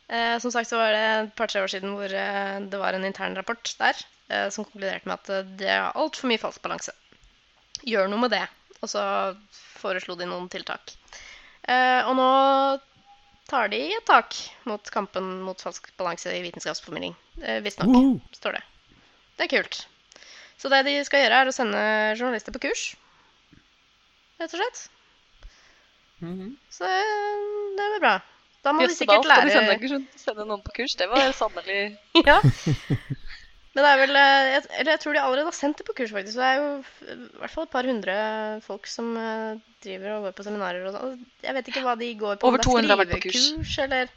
Eh, som sagt så var det et par-tre år siden hvor eh, det var en intern rapport der eh, som konkluderte med at eh, det er altfor mye falsk balanse. Gjør noe med det. Og så foreslo de noen tiltak. Eh, og nå tar de et tak mot kampen mot falsk balanse i vitenskapsformidling. Eh, Visstnok, Woho! står det. Det er kult. Så det de skal gjøre, er å sende journalister på kurs. Rett og slett. Så eh, det blir bra. Da må de Jøsseball, sikkert skal de lære sende, sende noen på kurs? Det var *laughs* sannelig Ja. *laughs* Men det er vel eh, jeg, Eller jeg tror de allerede har sendt det på kurs, faktisk. Det er jo i hvert fall et par hundre folk som eh, driver og går på seminarer og sånn. Jeg vet ikke hva de går på. Over det er 200 har vært på kurs. kurs. Eller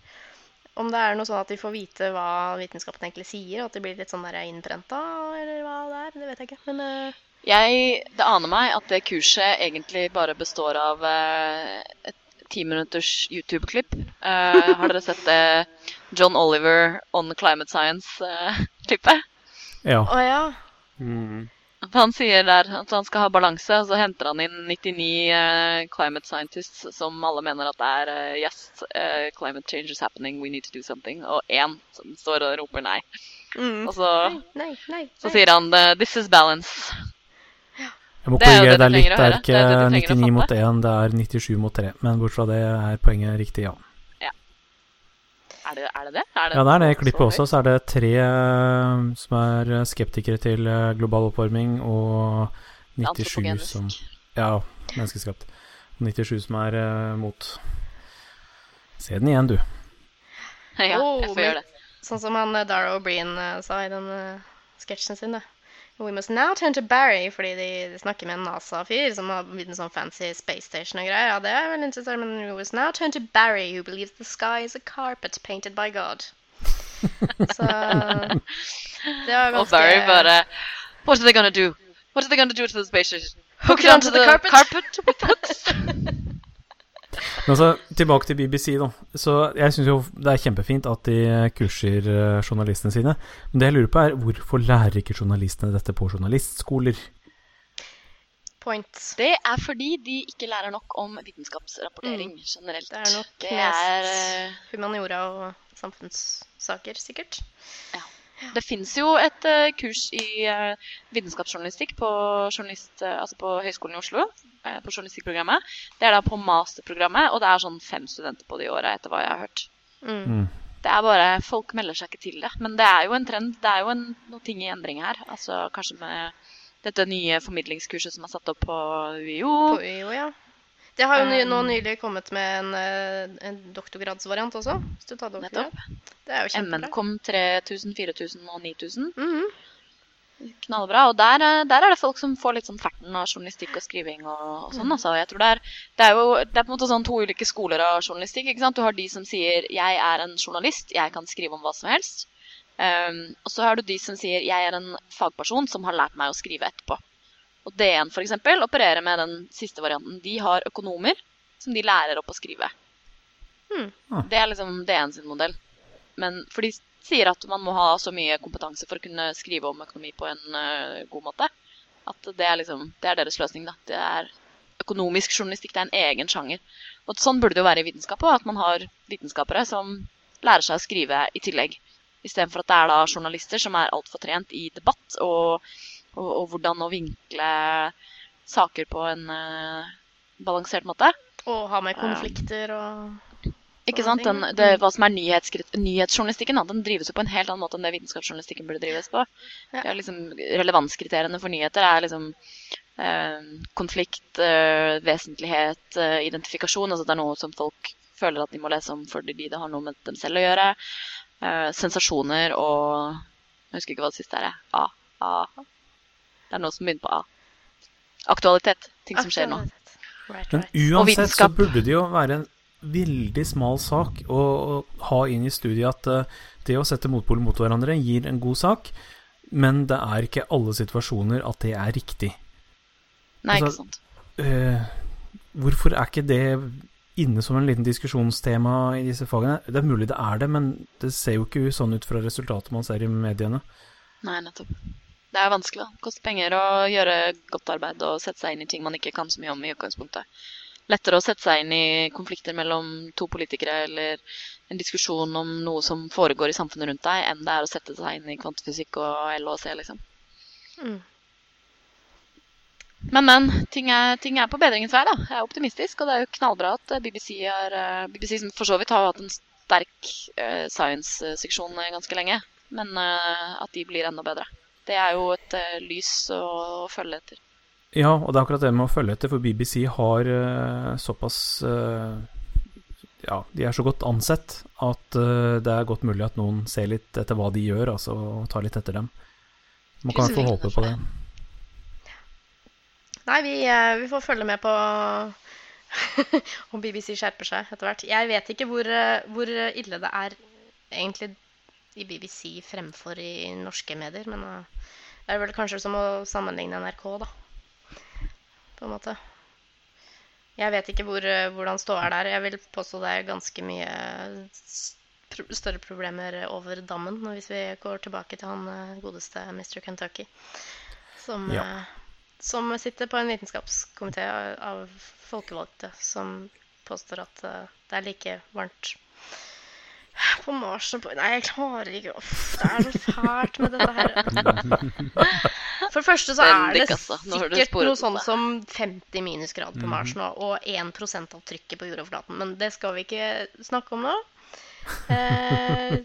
om det er noe sånn at de får vite hva vitenskapen egentlig sier, og at de blir litt sånn der innprenta, eller hva det er. Det vet jeg ikke. Men uh... Jeg, Det aner meg at det kurset egentlig bare består av uh, et ti minutters YouTube-klipp. Eh, har dere sett det John Oliver on climate science-klippet? Ja. Å ja. Mm. Han sier der at han skal ha balanse, og så henter han inn 99 uh, climate scientists som alle mener at det er uh, Yes, uh, climate change is happening, we need to do something. Og én som står og roper nei. Mm. Og så, Nei, nei. så sier han eh, This is balance. Jeg må er korrigere deg litt. Det er høre. Det er det ikke 99 mot 1, det er 97 mot 3. Men bortsett fra det er poenget riktig, ja. Er det er det? det? Er Ja, det er det i klippet også. Så er det tre eh, som er skeptikere til eh, global oppvarming, og 97 som Ja, menneskeskapt. 97 som er uh, mot. Se den igjen, du. *laughs* Ja, jeg får oh, gjøre det. Sånn som han eh, Dara O'Brien eh, sa i den uh, sketsjen sin. det. We must now turn to Barry, fordi de, de snakker med en NASA-fyr som har begynt en sånn fancy space station og greier. Ja, det er veldig interessant, men we must now turn to Barry, who believes the sky is a carpet painted by God. *laughs* Så det var Og ganske Barry bare What are they gonna do? What are they gonna do to the space station? Hook it onto the carpet. carpet with hooks. *laughs* Men altså, tilbake til BBC, da. Så jeg syns jo det er kjempefint at de kurser eh, journalistene sine. Men det jeg lurer på, er hvorfor lærer ikke journalistene dette på journalistskoler? point. Det er fordi de ikke lærer nok om vitenskapsrapportering generelt. Mm. Det er nok Det er, mest eh, humaniora og samfunnssaker, sikkert. Det fins jo et uh, kurs i uh, vitenskapsjournalistikk på, journalist, uh, altså på Høgskolen i Oslo. på journalistikkprogrammet. Det er da på masterprogrammet, og det er sånn fem studenter på det i året, etter hva jeg har hørt. Mm. Mm. Det er bare, Folk melder seg ikke til det. Men det er jo en trend. Det er jo en, noen ting i endring her. Altså Kanskje med dette nye formidlingskurset som er satt opp på UiO. På UiO, ja. Det har jo nå nylig kommet med en, eh, en doktorgradsvariant også. Hvis du tar doktorgrad. Det er jo kjempebra. kom 3000, 4000 og 9000. Mhm. Knallbra. Og der, eh, der er det folk som får litt sånn ferten av journalistikk og skriving og, og sånn. Altså. Jeg tror det er, det er jo det er på en måte sånn to ulike skoler av journalistikk. ikke sant? Du har de som sier 'jeg er en journalist, jeg kan skrive om hva som helst'. Um, og så har du de som sier 'jeg er en fagperson som har lært meg å skrive etterpå'. Og DN for eksempel, opererer med den siste varianten. De har økonomer som de lærer opp å skrive. Hmm. Ah. Det er liksom DN sin modell. Men for de sier at man må ha så mye kompetanse for å kunne skrive om økonomi på en uh, god måte. At det er liksom, det er deres løsning. da. Det er Økonomisk journalistikk det er en egen sjanger. Og Sånn burde det jo være i vitenskap òg, at man har vitenskapere som lærer seg å skrive i tillegg. Istedenfor at det er da journalister som er altfor trent i debatt og, og, og hvordan å vinkle saker på en uh, balansert måte. Og ha med konflikter og Ikke sant? Den, det, hva som er nyhetsjournalistikken, da, den drives jo på en helt annen måte enn det vitenskapsjournalistikken burde drives på. Ja. Liksom, relevanskriteriene for nyheter er liksom eh, konflikt, eh, vesentlighet, eh, identifikasjon. Altså det er noe som folk føler at de må lese om fordi det har noe med dem selv å gjøre. Eh, sensasjoner og Jeg husker ikke hva det siste er. A. A. Det er noe som begynner på A. Aktualitet. Ting som skjer nå. Right, Men right. Uansett så burde det jo være en veldig smal sak å, ha inn i studiet at eh, det å sette motpoler mot hverandre gir en god sak, men det er ikke alle situasjoner at det er riktig. Nei, ikke altså- sant. Eh, hvorfor er ikke det inne som en liten diskusjonstema i disse fagene? Det er mulig det er det, men det ser jo ikke sånn ut fra resultatet man ser i mediene. Nei, nettopp. Det er vanskelig. Det koster penger å gjøre godt arbeid og sette seg inn i ting man ikke kan så mye om i utgangspunktet. Lettere å sette seg inn i konflikter mellom to politikere eller en diskusjon om noe som foregår i samfunnet rundt deg, enn det er å sette seg inn i kvantefysikk og LHC, liksom. Mm. Men, men. Ting er, ting er på bedringens vei, da. Jeg er optimistisk, og det er jo knallbra at eh, BBC har eh, BBC som for så vidt har hatt en sterk uh, science-seksjon ganske lenge, men uh, at de blir enda bedre. Det er jo et uh, lys å, å følge etter. Ja, og det er akkurat det med å følge etter, for BBC har uh, såpass uh, Ja, de er så godt ansett at det er godt mulig at noen ser litt etter hva de gjør, altså, og tar litt etter dem. Man kan få håpe på det. Nei, vi, vi får følge med på *laughs* om BBC skjerper seg etter hvert. Jeg vet ikke hvor, hvor ille det er egentlig i BBC fremfor i norske medier, men eh, det er vel kanskje som å sammenligne NRK, da. På en måte. Jeg vet ikke hvor, eh, hvordan ståa er der. Jeg vil påstå det er ganske mye større problemer over dammen hvis vi går tilbake til han eh, godeste Mr. Kentucky. Som, Ja. eh, som sitter på en vitenskapskomité av, folkevalgte som påstår at eh, det er like varmt på Mars og på Nei, jeg klarer ikke Uff, Det er så fælt med dette her. *laughs* For det første så er det sikkert noe sånn som 50 minusgrader på Mars nå, og 1 av trykket på jordoverflaten. Men det skal vi ikke snakke om nå. Eh,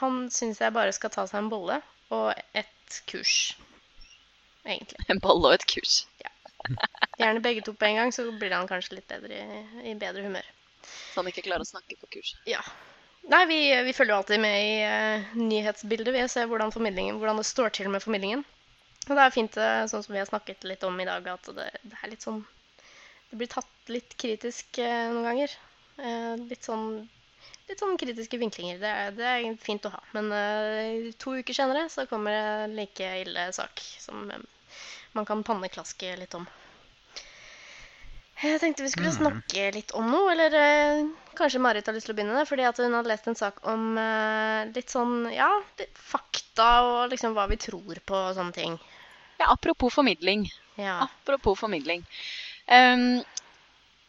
han syns jeg bare skal ta seg en bolle og et kurs, egentlig. En bolle og et kurs. Ja. Gjerne begge to på en gang, så blir han kanskje litt bedre i, i bedre humør. Så han ikke klarer å snakke på kurs. Ja. Nei, vi, vi følger jo alltid med i eh, nyhetsbildet. Vi ser hvordan, hvordan det står til med formidlingen. Og det er fint, eh, sånn som vi har snakket litt om i dag, at det, det er litt sånn Det blir tatt litt kritisk eh, noen ganger. Eh, litt sånn litt sånn kritiske vinklinger. Det er, det er fint å ha. Men eh, to uker senere så kommer det like ille sak som eh, man kan panneklaske litt om. Jeg tenkte vi skulle snakke litt om noe, eller eh, kanskje Marit har lyst til å begynne det, fordi at hun hadde lest en sak om eh, litt sånn, ja, litt fakta og liksom hva vi tror på og sånne ting. Ja, apropos formidling. Ja. Apropos formidling. Um,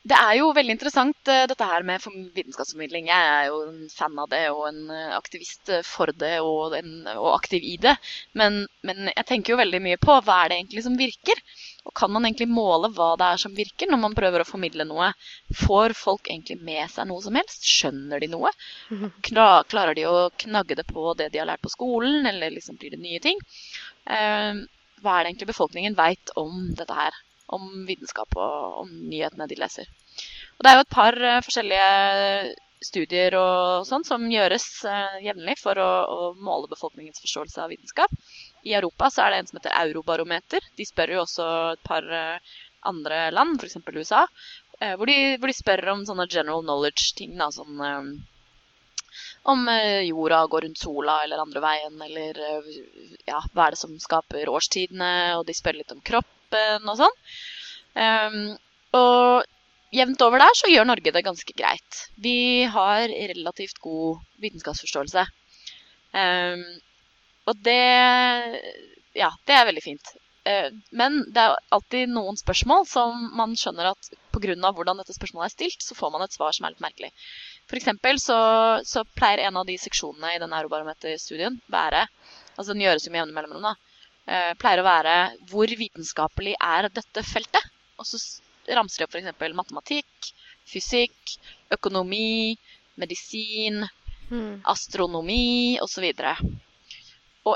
det er jo veldig interessant eh, dette her med form- vitenskapsformidling. Jeg er jo en fan av det og en eh, aktivist eh, for det og, en, og aktiv i det. Men, men jeg tenker jo veldig mye på hva er det egentlig som virker? Og kan man egentlig måle hva det er som virker når man prøver å formidle noe? Får folk egentlig med seg noe som helst? Skjønner de noe? Kla- Klarer de å knagge det på det de har lært på skolen, eller liksom blir det nye ting? Ehm, hva er det egentlig befolkningen veit om dette her? Om vitenskap og om nyhetene de leser. Og det er jo et par eh, forskjellige studier og sånn som gjøres uh, jevnlig for å, å måle befolkningens forståelse av vitenskap. I Europa så er det en som heter Eurobarometer. De spør jo også et par eh, andre land, f.eks. USA, eh, hvor, de, hvor de spør om sånne general knowledge-ting. da, sånn om jorda går rundt sola eller andre veien, eller ja, hva er det som skaper årstidene, og de spør litt om kroppen og sånn. Um, og jevnt over der så gjør Norge det ganske greit. Vi har relativt god vitenskapsforståelse. Ehm, og det Ja, det er veldig fint. Eh, men det er alltid noen spørsmål som man skjønner at pga. hvordan dette spørsmålet er stilt, så får man et svar som er litt merkelig. Eksempel så, så pleier en av de seksjonene i den eurobarometerstudien være Altså den gjøres jo med jevne mellomrom, da. eh, pleier å være hvor vitenskapelig er dette feltet? Og så ramser de opp f.eks. matematikk, fysikk, økonomi, medisin, Mm. astronomi osv. Og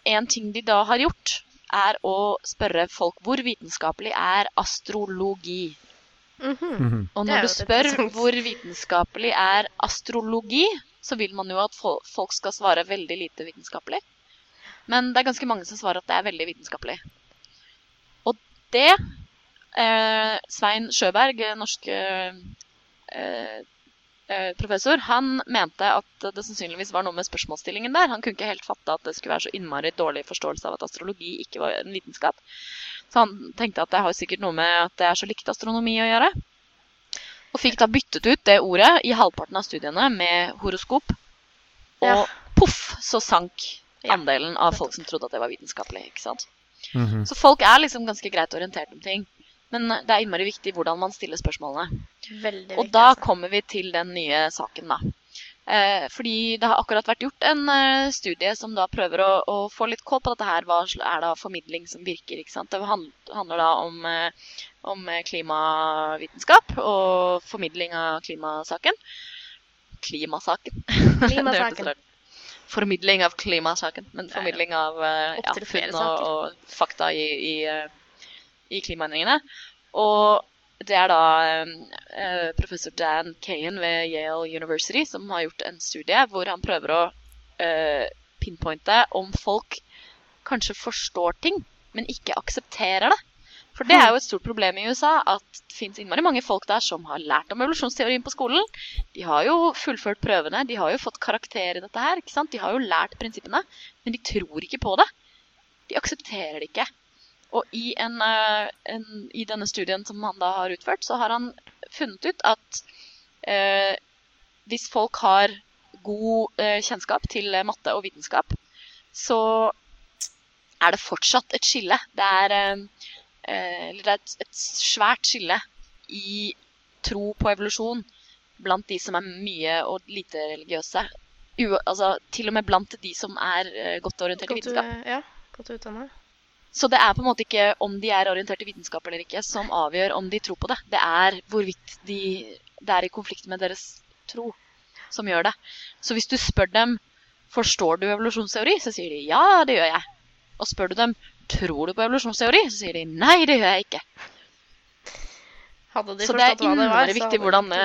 en ting de da har gjort, er å spørre folk hvor vitenskapelig er astrologi. Mm -hmm. Og når du spør hvor vitenskapelig er astrologi, så vil man jo at folk skal svare veldig lite vitenskapelig. Men det er ganske mange som svarer at det er veldig vitenskapelig. Og det eh, Svein Sjøberg, norske norsk eh, professor, han mente at det sannsynligvis var noe med spørsmålsstillingen der. Han kunne ikke helt fatte at det skulle være så innmari dårlig forståelse av at astrologi ikke var en vitenskap. Så han tenkte at det har sikkert noe med at det er så likt astronomi å gjøre. Og fikk da byttet ut det ordet i halvparten av studiene med horoskop. Og Ja. poff, så sank andelen av folk som trodde at det var vitenskapelig. ikke sant? Mhm. Så folk er liksom ganske greit orientert om ting. Men det er innmari viktig hvordan man stiller spørsmålene. Veldig Og da altså. kommer vi til den nye saken, da. Eh, fordi det har akkurat vært gjort en eh, studie som da prøver å, å få litt kål på dette her. Hva er det formidling som virker? ikke sant? Det handler da om, eh, om eh, klimavitenskap og formidling av klimasaken. Klimasaken. *laughs* Klimasaken. Formidling av klimasaken. Men formidling av eh, ja, funn og, og fakta i, i, eh, i klimaendringene. Og det er da eh, professor Dan Kahan ved Yale University som har gjort en studie hvor han prøver å eh, pinpointe om folk kanskje forstår ting, men ikke aksepterer det. For det er jo et stort problem i USA at det fins innmari mange folk der som har lært om evolusjonsteorien på skolen. De har jo fullført prøvene, de har jo fått karakter i dette her. ikke sant? De har jo lært prinsippene, men de tror ikke på det. De aksepterer det ikke. Og i, en, eh, en, i denne studien som han da har utført, så har han funnet ut at eh, hvis folk har god eh, kjennskap til eh, matte og vitenskap, så er det fortsatt et skille. Det er, eh, eh, det er et, et svært skille i tro på evolusjon blant de som er mye og lite religiøse. U altså, til og med blant de som er godt orientert i vitenskap. ja, godt utdannet. Så det er på en måte ikke om de er orientert i vitenskap eller ikke, som avgjør om de tror på det. Det er hvorvidt de, det er i konflikt med deres tro som gjør det. Så hvis du spør dem forstår du evolusjonsteori, så sier de ja, det gjør jeg. Og spør du dem tror du på evolusjonsteori, så sier de nei, det gjør jeg ikke. Hadde de Så det er forstått det var, innmari viktig hvordan det.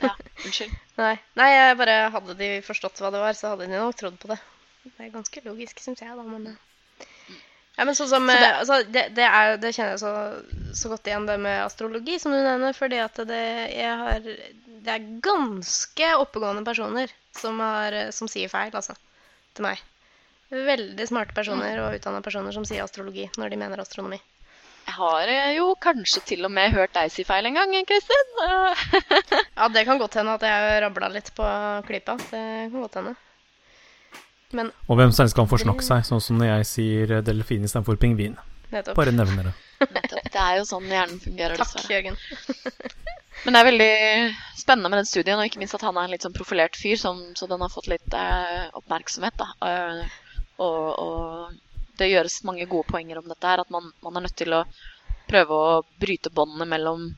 Ja, unnskyld. *laughs* Nei. Nei, jeg bare hadde de forstått hva det var, så hadde de nok trodd på det. Det er ganske logisk, syns jeg, da, men eh. Ja, men sånn som Så det- eh, altså, det, det, er, det kjenner jeg så, så godt igjen, det med astrologi, som du nevner, fordi at det, har, det er ganske oppegående personer som, har, som sier feil, altså. Til meg. Veldig smarte personer og utdanna personer som sier astrologi når de mener astronomi. Jeg har eh, jo kanskje til og med hørt deg si feil en gang, Kristin. *laughs* Ja, det kan godt hende at jeg rabla litt på klypa. Det kan godt hende. Men Og hvem som helst kan forsnakke seg, sånn som når jeg sier eh, delfin istedenfor pingvin. nettopp. Bare nevner det. Nettopp. Det er jo sånn hjernen fungerer, Takk, dessverre. Jørgen. *laughs* Men det er veldig spennende med den studien, og ikke minst at han er en litt sånn profilert fyr, som, så den har fått litt eh, oppmerksomhet. da. Eh, og, og det gjøres mange gode poenger om dette her, at man, man er nødt til å prøve å bryte båndene mellom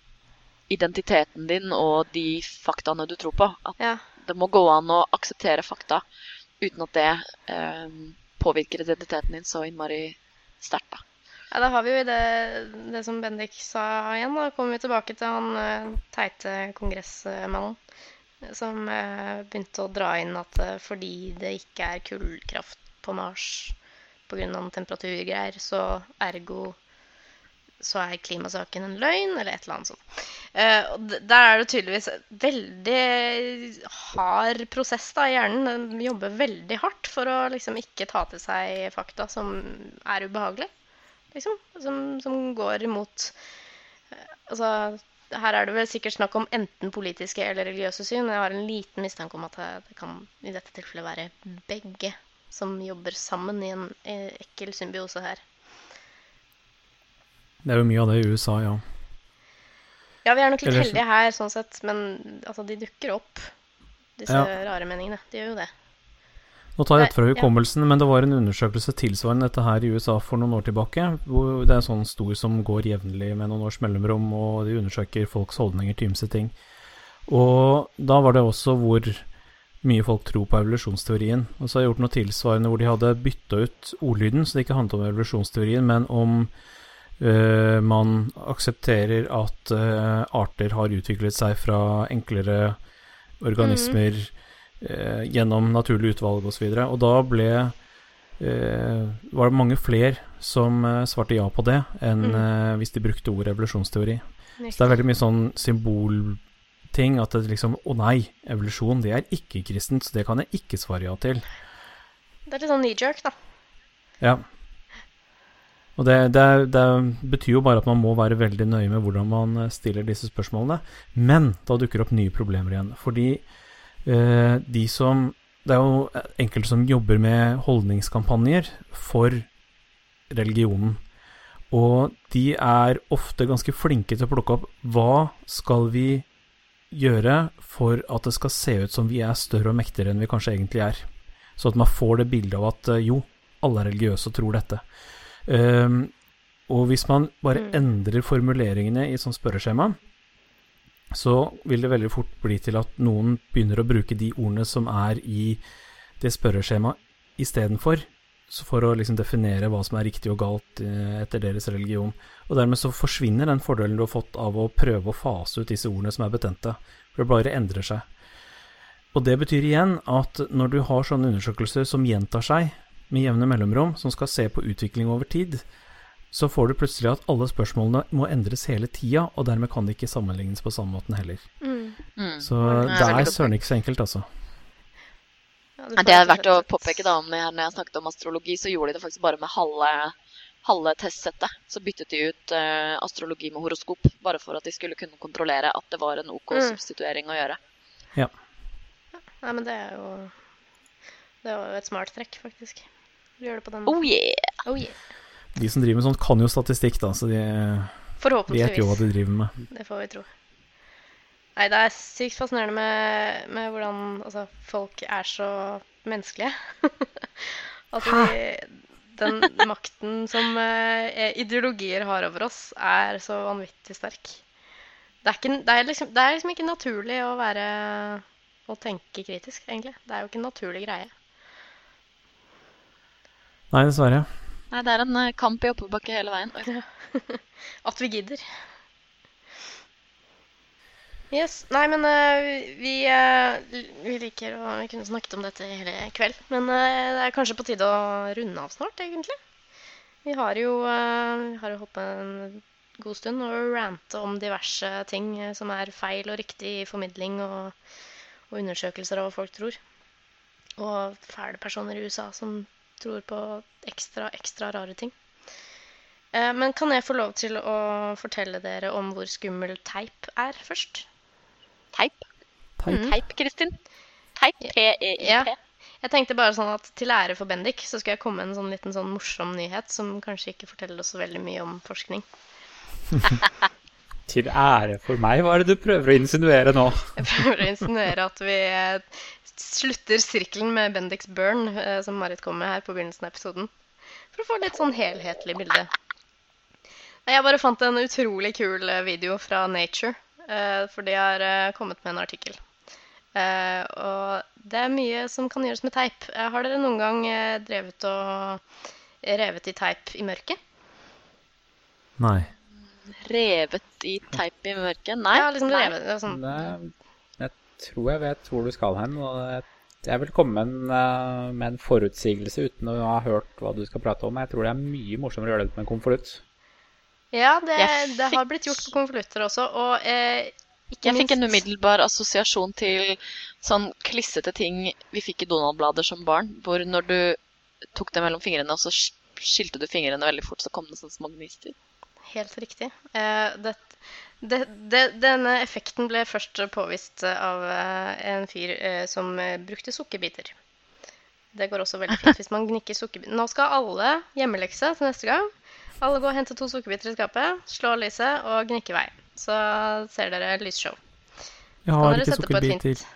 identiteten din og de faktaene du tror på. At Ja. det må gå an å akseptere fakta uten at det eh, påvirker identiteten din så innmari sterkt. da. Ja, da har vi jo det, det som Bendik sa igjen. Da kommer vi tilbake til han eh, teite kongressmannen som eh, begynte å dra inn at eh, fordi det ikke er kullkraft på Mars pga. temperaturgreier, så ergo så er klimasaken en løgn, eller et eller annet sånt. Eh, og der er det tydeligvis veldig hard prosess da, i hjernen. Den jobber veldig hardt for å liksom ikke ta til seg fakta som er ubehagelige, liksom, som, som går imot eh, Altså, her er det vel sikkert snakk om enten politiske eller religiøse syn. Jeg har en liten mistanke om at det, kan i dette tilfellet være begge som jobber sammen i en eh, ekkel symbiose her. Det er jo mye av det i USA, ja. Ja, vi er nok litt Ellers- heldige her, sånn sett, men altså, de dukker opp, disse Ja. rare meningene. De gjør jo det. Nå tar jeg rett fra hukommelsen, ja. men det var en undersøkelse tilsvarende dette her i USA for noen år tilbake. Hvor det er en sånn stor som går jevnlig med noen års mellomrom, og de undersøker folks holdninger til ymse ting. Og da var det også hvor mye folk tror på evolusjonsteorien. Og så har jeg gjort noe tilsvarende hvor de hadde bytta ut ordlyden, så det ikke handlet om evolusjonsteorien, men om øh, man aksepterer at uh, arter har utviklet seg fra enklere organismer eh, gjennom naturlig utvalg osv. Og, så og da ble var det mange flere som svarte ja på det, enn Mm. hvis de brukte ordet evolusjonsteori. Så det er veldig mye sånn symbolting at det liksom Å nei, evolusjon det er ikke-kristent, så det kan jeg ikke svare ja til. Det er litt sånn knee-jerk, da. Ja. Og det, det, det betyr jo bare at man må være veldig nøye med hvordan man eh, stiller disse spørsmålene. Men da dukker opp nye problemer igjen. Fordi eh, de som Det er jo enkelte som jobber med holdningskampanjer for religionen. Og de er ofte ganske flinke til å plukke opp hva skal vi gjøre for at det skal se ut som vi er større og mektigere enn vi kanskje egentlig er. Så at man får det bildet av at eh, jo, alle er religiøse og tror dette. Ehm, og hvis man bare Mm. endrer formuleringene i et sånt spørreskjema, så vil det veldig fort bli til at noen begynner å bruke de ordene som er i det spørreskjemaet istedenfor, så for å liksom definere hva som er riktig og galt eh, etter deres religion. Og dermed så forsvinner den fordelen du har fått av å prøve å fase ut disse ordene som er betente. For det bare endrer seg. Og det betyr igjen at når du har sånne undersøkelser som gjentar seg med jevne mellomrom, som skal se på utvikling over tid, så får du plutselig at alle spørsmålene må endres hele tida, og dermed kan de ikke sammenlignes på samme måten heller. Mm. Mm. Så det er søren ikke så enkelt, altså. Ja, Det er verdt å påpeke da når jeg snakket om astrologi, så gjorde de det faktisk bare med halve, halve testsettet. Så byttet de ut uh, astrologi med horoskop, bare for at de skulle kunne kontrollere at det var en OK Mm. substituering å gjøre. Nei, men det er jo Det er jo et smart trekk, faktisk. Du gjør det på den Oh yeah! Oh, yeah. De som driver med sånt, kan jo statistikk, da, så de vet jo hva de driver med. Det får vi tro. Nei, det er sykt fascinerende med, med hvordan altså, folk er så menneskelige. *laughs* at de, den makten som uh, ideologier har over oss, er så vanvittig sterk. Det er, ikke, det, er liksom, det er liksom ikke naturlig å være å tenke kritisk, egentlig. Det er jo ikke en naturlig greie. Nei, dessverre. Nei, det er en eh, kamp i oppoverbakke hele veien. *laughs* At vi gidder. Yes. Nei, men uh, vi, uh, vi liker å Vi kunne snakket om dette hele kveld. Men uh, det er kanskje på tide å runde av snart, egentlig. Vi har jo, vi har jo holdt på en god stund og rante om diverse ting som er feil og riktig i formidling og, og undersøkelser av hva folk tror. og fæle personer i USA som tror på ekstra, ekstra rare ting. Eh, men kan jeg få lov til å fortelle dere om hvor skummel teip er først? Teip. Teip. Teip, Kristin. Teip. P-e-i-p. Ja. Jeg tenkte bare sånn at Til ære for Bendik så skal jeg komme med en sånn liten sånn morsom nyhet som kanskje ikke forteller oss så veldig mye om forskning. *laughs* Til ære for meg, hva er det du prøver å insinuere nå? *laughs* Jeg prøver å insinuere at vi eh, slutter sirkelen med Bendix burn, eh, som Marit kom med her på begynnelsen av episoden. For å få litt sånn helhetlig bilde. Jeg bare fant en utrolig kul eh, video fra Nature, for de har kommet med en artikkel. Eh, og det er mye som kan gjøres med teip. Har dere noen gang drevet og revet i teip i mørket? Nei. Revet i teip i mørket? Nei. Ja, liksom nei. revet, det sånn. Det, jeg tror jeg vet hvor du skal hen. og jeg, jeg vil komme med en, eh, med en forutsigelse uten å ha hørt hva du skal prate om. Jeg tror det er mye morsommere å gjøre det med en konvolutt. Ja, det, det har blitt gjort på konvolutter også. Og eh, ikke Jeg fikk en umiddelbar assosiasjon til sånn klissete ting vi fikk i Donald-blader som barn, hvor når du tok det mellom fingrene, og så skilte du fingrene veldig fort, så kom det sånne små gnister. Helt riktig. Eh, det, det, det, denne effekten ble først påvist av eh, en fyr eh, som brukte sukkerbiter. Det går også veldig fint hvis man gnikker sukkerbiter. Nå skal alle hjemmelekse til neste gang. Alle gå og hente to sukkerbiter i skapet, slå lyset og gnikke i vei. Så ser dere lysshow. Jeg har ikke sukkerbiter. hint?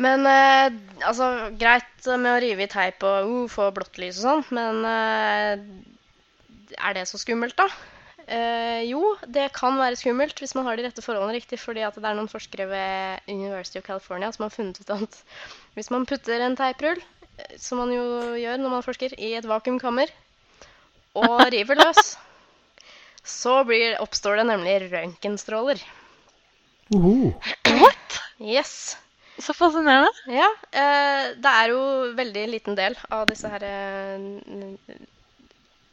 Men eh, altså, greit med å rive i teip og uh, få blått lys og sånn, men eh, er det så skummelt, da? Eh, jo, det kan være skummelt hvis man har de rette forholdene riktig, fordi at det er noen forskere ved University of California som har funnet ut at hvis man putter en teiprull, eh, som man jo gjør når man forsker, i et vakuumkammer og *laughs* river løs, så blir, oppstår det nemlig røntgenstråler. *clears throat* What? Yes. Så fascinerende. Ja, eh, det er jo veldig liten del av disse her eh,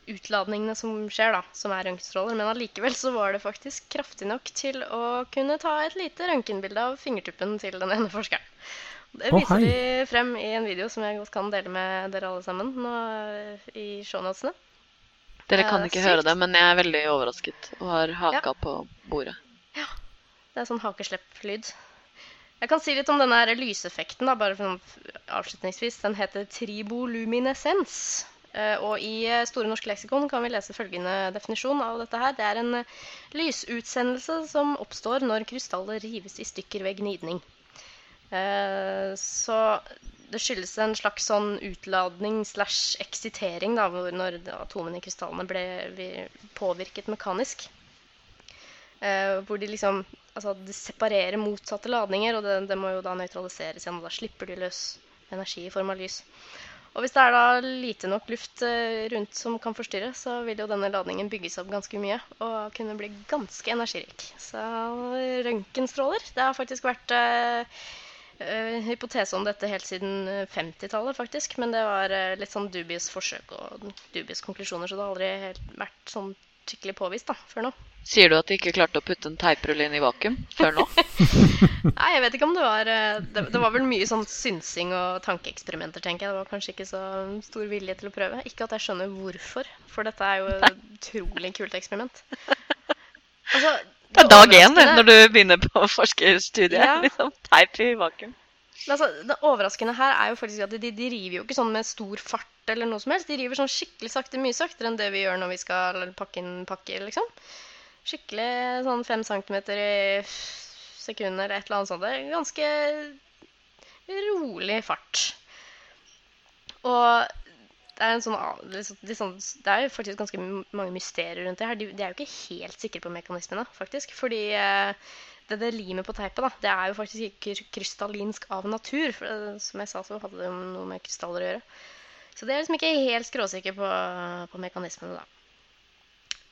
utladningene som skjer, da, som er røntgenstråler. Men allikevel så var det faktisk kraftig nok til å kunne ta et lite røntgenbilde av fingertuppen til den ene forskeren. Det viser hei. vi frem i en video som jeg godt kan dele med dere alle sammen nå eh, i shownotene. Dere Eh, kan ikke sykt. høre det, men jeg er veldig overrasket og har haka på bordet. Ja. Det er sånn hakeslepp-lyd. Jeg kan si litt om denne lyseffekten, da, bare for sånn avslutningsvis. Den heter triboluminescens. Eh, Og i eh, Store norske leksikon kan vi lese følgende definisjon av dette her. Det er en eh, lysutsendelse som oppstår når krystaller rives i stykker ved gnidning. Så det skyldes en slags sånn utladning slash eksitering, da, når atomene i krystallene ble påvirket mekanisk. Hvor de liksom Altså, de separerer motsatte ladninger, og det, det må jo da nøytraliseres igjen. og Da slipper de løs energi i form av lys. Og hvis det er da lite nok luft eh, rundt som kan forstyrre, så vil jo denne ladningen bygges opp ganske mye og kunne bli ganske energirik. Så røntgenstråler Det har faktisk vært eh, hypotese om dette helt siden eh, 50-tallet, faktisk. Men det var litt sånn dubious forsøk og dubious konklusjoner, så det har aldri helt vært sånn skikkelig påvist da, før nå. Sier du at de ikke klarte å putte en teiprull inn i vakuum før nå? *laughs* Nei, jeg vet ikke om det var eh, Det, det var vel mye sånn synsing og tankeeksperimenter, tenker jeg. Det var kanskje ikke så stor vilje til å prøve. Ikke at jeg skjønner hvorfor, for dette er jo et utrolig kult eksperiment. *laughs* Altså, Det er dag én når du begynner på forskerstudiet. Ja. Liksom, teip i vakuum. Altså, det overraskende her er jo faktisk at de, de river jo ikke sånn med stor fart eller noe som helst. De river sånn skikkelig sakte, mye saktere enn det vi gjør når vi skal pakke inn pakker, liksom. Skikkelig sånn fem centimeter i sekundet eller et eller annet sånt. Det er ganske rolig fart. Og det er, en sånn, sånn, det er jo faktisk ganske mange mysterier rundt det her. De er jo ikke helt sikre på mekanismene, faktisk. Fordi eh, det, det limet på teipet, da, det er jo faktisk ikke krystallinsk av natur. For, eh, som jeg sa, så hadde det jo noe med krystaller å gjøre. Så det er liksom ikke helt skråsikker på, på mekanismene, da.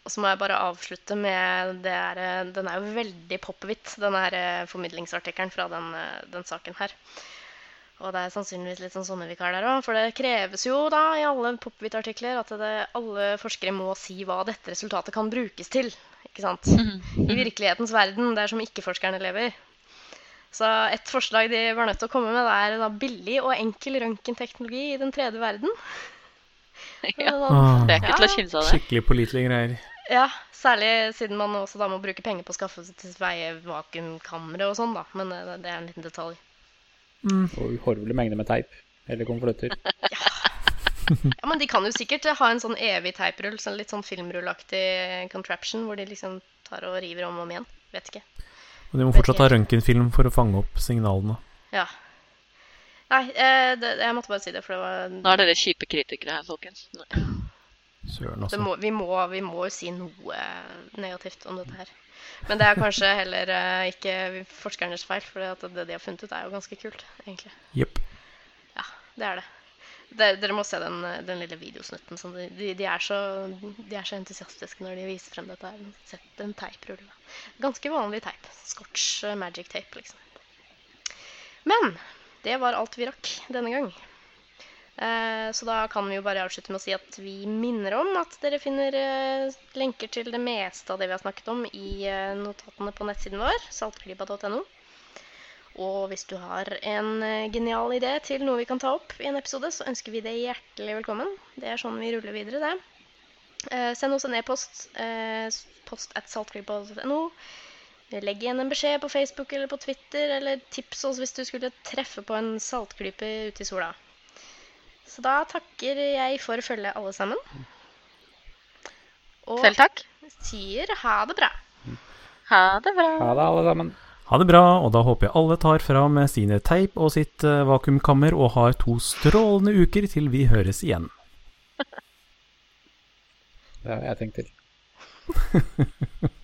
Og så må jeg bare avslutte med det er, eh, Den er jo veldig pop-hvitt, den her eh, formidlingsartikkelen fra den, eh, den saken her. Og det er sannsynligvis litt sånn sommervikar der òg. For det kreves jo da i alle pop-hvitt-artikler at det, alle forskere må si hva dette resultatet kan brukes til. Ikke sant? *laughs* I virkelighetens verden, der som ikke-forskerne lever. Så et forslag de var nødt til å komme med, det er da billig og enkel røntgenteknologi i den tredje verden. *laughs* Ja, Ah, det er ikke til å Ja. kimse av det. skikkelig pålitelige greier. Ja, særlig siden man også da må bruke penger på å skaffe seg til veie vakuumkamre og sånn, da. Men eh, det er en liten detalj. Og uhorvelige mengde med teip. Eller konvolutter. *laughs* Ja, Men de kan jo sikkert ha en sånn evig teiprull, sånn litt sånn filmrullaktig contraption, hvor de liksom tar og river om og om igjen. Vet ikke. Og de må fortsatt ha røntgenfilm for å fange opp signalene. Ja. Nei, eh, det, jeg måtte bare si det, for det var Nå er dere kjipe kritikere her, folkens. Søren, altså. må, vi, må, vi må jo si noe negativt om dette her. Men det er kanskje heller eh, ikke forskernes feil, for det, det de har funnet ut, er jo ganske kult, egentlig. Yep. Ja, det er det. Dere, må se den, den lille videosnutten. De, de, de, er så, de er så entusiastiske når de viser frem dette. her. Sett en teiprulle. Ganske vanlig teip. Scotch eh, magic tape, liksom. Men det var alt vi rakk denne gang. Eh, så da kan vi jo bare avslutte med å si at vi minner om at dere finner eh, lenker til det meste av det vi har snakket om i notatene på nettsiden vår, saltklypa.no. Og hvis du har en eh, genial idé til noe vi kan ta opp i en episode, så ønsker vi det hjertelig velkommen. Det er sånn vi ruller videre, det. Eh, send oss en e-post. Eh, post at saltklypa.no. Legg igjen en beskjed på Facebook eller på Twitter, eller tips oss hvis du skulle treffe på en saltklype ute i sola. Så da takker jeg for følget, alle sammen. Og Selv takk. sier ha det bra. Ha det bra. Ha det, alle sammen. Ha det bra, og da håper jeg alle tar fram sine teip og sitt eh, vakuumkammer og har to strålende uker til vi høres igjen. *laughs* Det har jeg tenkt til. *laughs*